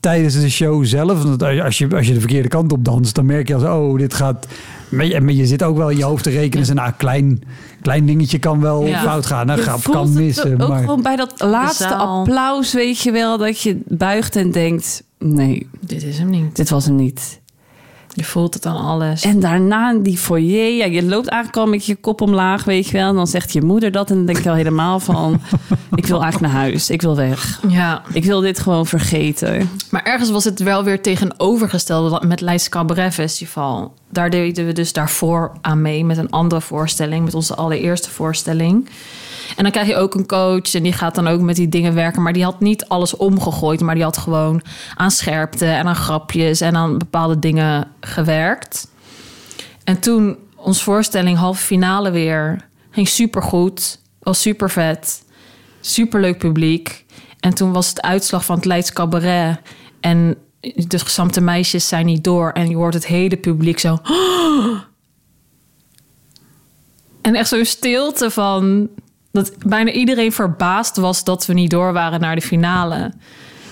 tijdens de show zelf? Want als je, als je de verkeerde kant op danst, dan merk je als oh, dit gaat. Maar je, maar je zit ook wel in je hoofd te rekenen. Dus een ah, klein, klein dingetje kan wel Ja. fout gaan. Een grap kan het missen. ook Maar gewoon bij dat laatste applaus, weet je wel, dat je buigt en denkt: nee, Dit is hem niet. dit was hem niet. Je voelt het aan alles. En daarna in die foyer, ja, je loopt eigenlijk al met je kop omlaag, weet je wel. En dan zegt je moeder dat en dan denk je al helemaal van... ik wil eigenlijk naar huis, ik wil weg. Ja, Ik wil dit gewoon vergeten. maar ergens was het wel weer tegenovergestelde met Leids Cabaret Festival. Daar deden we dus daarvoor aan mee met een andere voorstelling, met onze allereerste voorstelling. En dan krijg je ook een coach en die gaat dan ook met die dingen werken. Maar die had niet alles omgegooid, maar die had gewoon aan scherpte en aan grapjes en aan bepaalde dingen gewerkt. En toen ons voorstelling halve finale weer ging supergoed, was super vet, superleuk publiek. En toen was het uitslag van het Leids Cabaret en de gesampte meisjes zijn niet door en je hoort het hele publiek zo. En echt zo'n stilte van dat bijna iedereen verbaasd was dat we niet door waren naar de finale.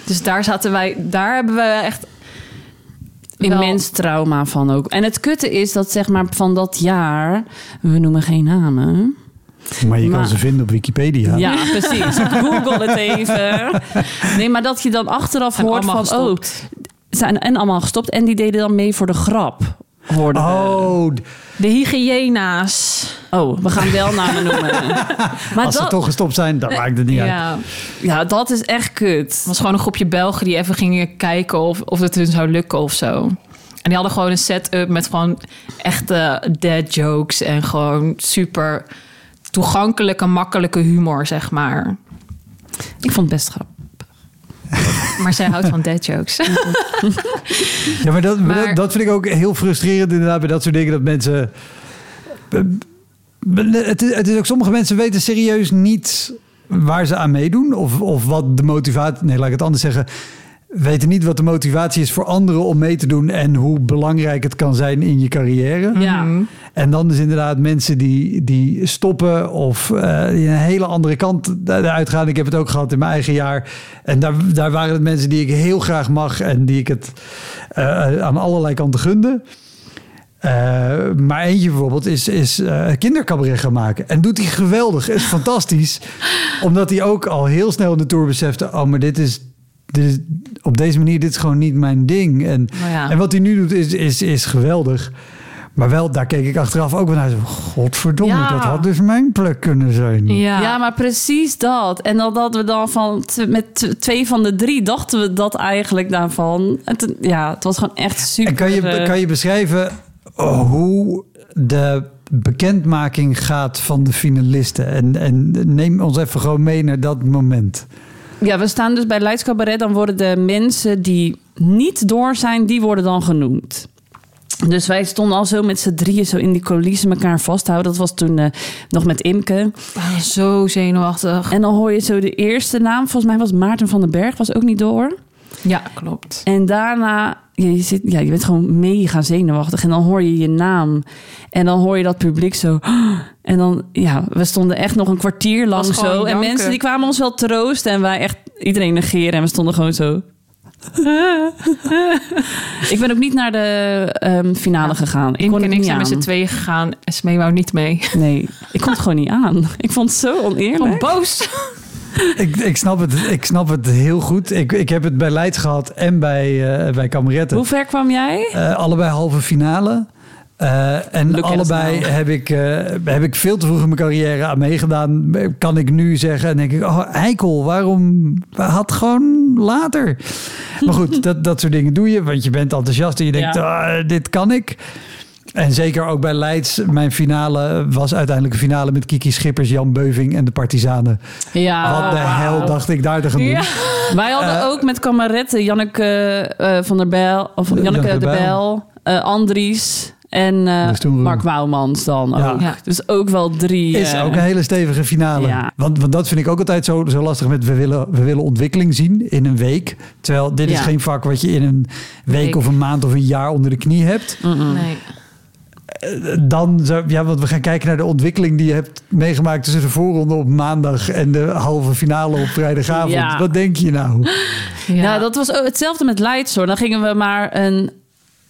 Dus daar zaten wij, daar hebben we echt wel- Immens trauma van ook. En het kutte is dat zeg maar van dat jaar... we noemen geen namen... maar je kan Maar- ze vinden op Wikipedia. Ja, precies. Google het even. Nee, maar dat je dan achteraf Zijn hoort van... oh, zijn en allemaal gestopt. En die deden dan mee voor de grap. Hoorden we. Oh, De hygiena's. Oh, we gaan wel namen noemen. Maar als ze toch gestopt zijn, dan maakt het niet uit. Ja, ja, dat is echt kut. het was gewoon een groepje Belgen die even gingen kijken of, of het hun zou lukken of zo. En die hadden gewoon een setup met gewoon echte dead jokes en gewoon super toegankelijke, makkelijke humor, zeg maar. Ik vond het best grappig. Maar zij houdt van dead jokes. Ja, maar, dat, Maar- dat, dat vind ik ook heel frustrerend inderdaad bij dat soort dingen. Dat mensen... Het is, het is ook, sommige mensen weten serieus niet waar ze aan meedoen. Of, of wat de motivatie... Nee, laat ik het anders zeggen. Weten niet wat de motivatie is voor anderen om mee te doen. En hoe belangrijk het kan zijn in je carrière. Ja. En dan dus inderdaad mensen die, die stoppen of eh, die een hele andere kant eruit gaan. Ik heb het ook gehad in mijn eigen jaar. En daar, daar waren het mensen die ik heel graag mag en die ik het eh, aan allerlei kanten gunde. Eh, maar eentje bijvoorbeeld is, is eh kindercabaret gaan maken. En doet hij geweldig. Is fantastisch. Omdat hij ook al heel snel in de tour besefte... oh, maar dit is, dit is op deze manier dit is gewoon niet mijn ding. En, ja. en wat hij nu doet is, is, is geweldig. Maar wel, daar keek ik achteraf ook naar. Godverdomme, Ja. dat had dus mijn plek kunnen zijn. Ja, Ja. maar precies dat. En dan dat we dan van met twee van de drie dachten we dat eigenlijk daarvan. En ja, het was gewoon echt super. En kan je, eh, kan je beschrijven oh, hoe de bekendmaking gaat van de finalisten? En, en neem ons even gewoon mee naar dat moment. Ja, we staan dus bij Leids Cabaret. Dan worden de mensen die niet door zijn, die worden dan genoemd. Dus wij stonden al zo met z'n drieën zo in die coulissen elkaar vasthouden. Dat was toen eh, nog met Imke. Ah, zo zenuwachtig. En dan hoor je zo de eerste naam. Volgens mij was Maarten van den Berg, was ook niet door. Ja, klopt. En daarna, ja, je, zit, ja, je bent gewoon mega zenuwachtig. En dan hoor je je naam. En dan hoor je dat publiek zo. En dan, ja, we stonden echt nog een kwartier lang zo. En mensen die kwamen ons wel troosten. En wij echt iedereen negeren. En we stonden gewoon zo. ik ben ook niet naar de ehm, finale gegaan. Ik kon en het ik zijn met z'n tweeën gegaan. En Smee wou niet mee. Nee, ik kon het gewoon niet aan. Ik vond het zo oneerlijk. boos. Ik, ik, snap het, ik snap het heel goed. Ik, ik heb het bij Leids gehad en bij, eh bij Kameretten. Hoe ver kwam jij? Eh, allebei halve finale. Eh, en Look allebei heb ik, heb ik veel te vroeg in mijn carrière aan meegedaan. Kan ik nu zeggen. En denk ik, oh eikel, waarom had gewoon later? Maar goed, dat, dat soort dingen doe je. Want je bent enthousiast en je denkt, Ja. ah, dit kan ik. En zeker ook bij Leids. Mijn finale was uiteindelijk een finale met Kiki Schippers, Jan Beuving en de Partizanen. Ja, Wat de hel dacht ik daar te gaan doen. Ja. Wij hadden Eh, ook met kameretten Janneke eh, van der Bijl, of Janneke de de Bijl, eh, Andries en eh, Mark Wouwmans dan Ja. ook. Ja. Dus ook wel drie. Is eh, ook een hele stevige finale. Ja. Want, want dat vind ik ook altijd zo, zo lastig met we willen, we willen ontwikkeling zien in een week. Terwijl dit is geen vak wat je in een week Week. of een maand of een jaar onder de knie hebt. Nee. Dan zou, ja, want we gaan kijken naar de ontwikkeling die je hebt meegemaakt tussen de voorronde op maandag en de halve finale op vrijdagavond. Ja. Wat denk je nou? Ja. dat was ook hetzelfde met Leids hoor. Dan gingen we maar een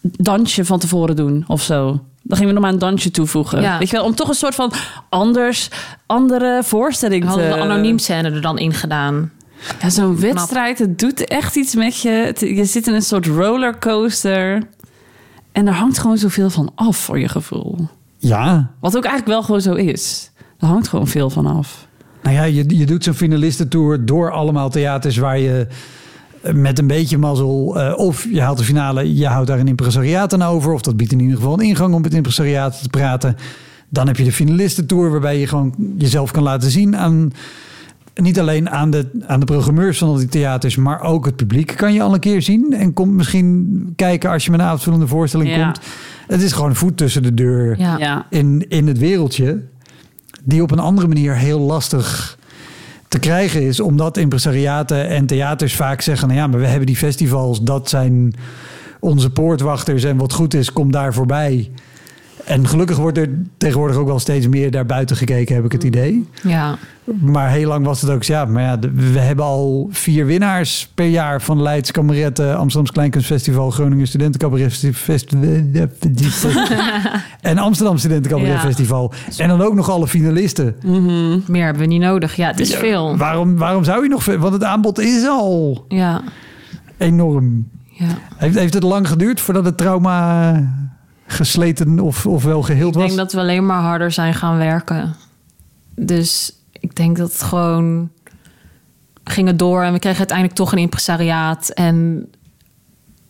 dansje van tevoren doen of zo. Dan gingen we nog maar een dansje toevoegen. Ja. Weet je wel, om toch een soort van anders, andere voorstelling te... hadden de anoniem scène er dan in gedaan. Ja, zo'n wedstrijd, het doet echt iets met je. Het- je zit in een soort rollercoaster. En er hangt gewoon zoveel van af voor je gevoel. Ja, Wat ook eigenlijk wel gewoon zo is. Er hangt gewoon veel van af. Nou ja, je, je doet zo'n finalistentour door allemaal theaters waar je eh, met een beetje mazzel... eh, of je haalt de finale, je houdt daar een impresariaat aan over... of dat biedt in ieder geval een ingang om met impresariaat te praten. Dan heb je de finalistentour waarbij je gewoon jezelf kan laten zien aan... Niet alleen aan de, aan de programmeurs van al die theaters, maar ook het publiek kan je al een keer zien. En komt misschien kijken als je met een avondvullende voorstelling Ja. komt. Het is gewoon een voet tussen de deur Ja. In, in het wereldje, die op een andere manier heel lastig te krijgen is, omdat impresariaten en theaters vaak zeggen: nou ja, maar we hebben die festivals, dat zijn onze poortwachters en wat goed is, kom daar voorbij. En gelukkig wordt er tegenwoordig ook wel steeds meer daar buiten gekeken, heb ik het idee. Ja. Maar heel lang was het ook ja, maar ja, we hebben al vier winnaars per jaar van Leids Kameretten, Amsterdams Kleinkunstfestival, Groningen Studentencabaret Festival en Amsterdam Studentencabaret Ja. En dan ook nog alle finalisten. Meer hebben we niet nodig. Ja, het is Ja, veel. Waarom, waarom zou je nog veel? Want het aanbod is al Ja. enorm. ja. Heeft, heeft het lang geduurd voordat het trauma gesleten of, of wel geheeld Ik was? denk dat we alleen maar harder zijn gaan werken. Dus ik denk dat het gewoon gingen door en we kregen uiteindelijk toch een impresariaat en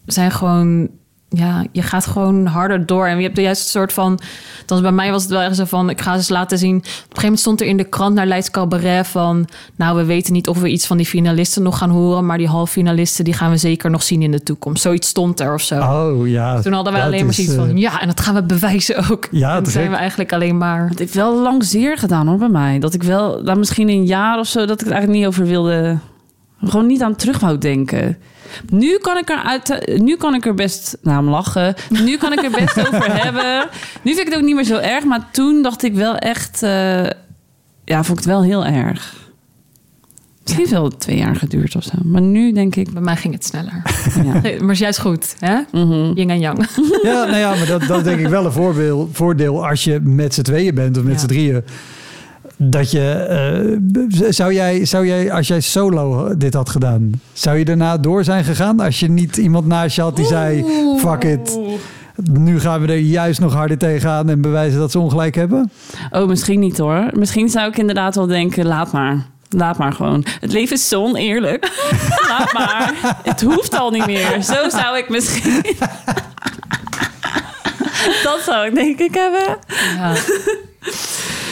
zijn gewoon ja, je gaat gewoon harder door en je hebt de juiste soort van dan bij mij was het wel erg zo van ik ga ze eens laten zien. Op een gegeven moment stond er in de krant naar Leids Cabaret van nou we weten niet of we iets van die finalisten nog gaan horen, maar die halffinalisten die gaan we zeker nog zien in de toekomst. Zoiets stond er of zo. Oh ja. Toen hadden we dat alleen maar zoiets eh, van ja, en dat gaan we bewijzen ook. Ja, toen zijn we eigenlijk alleen maar. Het heeft wel lang zeer gedaan hoor bij mij. Dat ik wel, dan misschien een jaar of zo, dat ik het eigenlijk niet over wilde. Gewoon niet aan terug wou denken. Nu kan ik er, uit, nu kan ik er best naar hem lachen. Nu kan ik er best over hebben. Nu vind ik het ook niet meer zo erg. Maar toen dacht ik wel echt... eh, ja, vond ik het wel heel erg. Misschien heeft wel twee jaar geduurd of zo. Maar nu denk ik... Bij mij ging het sneller. Ja. Nee, maar is juist goed, hè? Yin en yang. Ja, nou ja, maar dat, dat denk ik wel een voorbeeld, voordeel als je met z'n tweeën bent of met Ja. z'n drieën. Dat je, eh, zou, jij, zou jij, als jij solo dit had gedaan, zou je daarna door zijn gegaan? Als je niet iemand naast je had die zei, fuck it, nu gaan we er juist nog harder tegenaan en bewijzen dat ze ongelijk hebben? Oh, misschien niet hoor. Misschien zou ik inderdaad wel denken, laat maar. Laat maar gewoon. Het leven is zo oneerlijk. laat maar. Het hoeft al niet meer. Zo zou ik misschien... Dat zou ik denk ik hebben. Ja,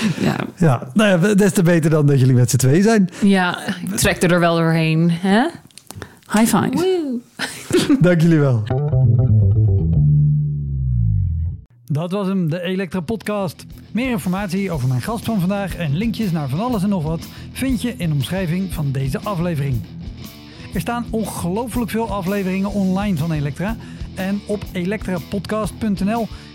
Ja. Ja, nou ja, des te beter dan dat jullie met z'n tweeën zijn. ja ik trek er wel doorheen, hè? High five. Woe. Dank jullie wel. Dat was hem, de Elektra Podcast. Meer informatie over mijn gast van vandaag en linkjes naar van alles en nog wat vind je in de omschrijving van deze aflevering. Er staan ongelooflijk veel afleveringen online van Elektra. En op elektrapodcast.nl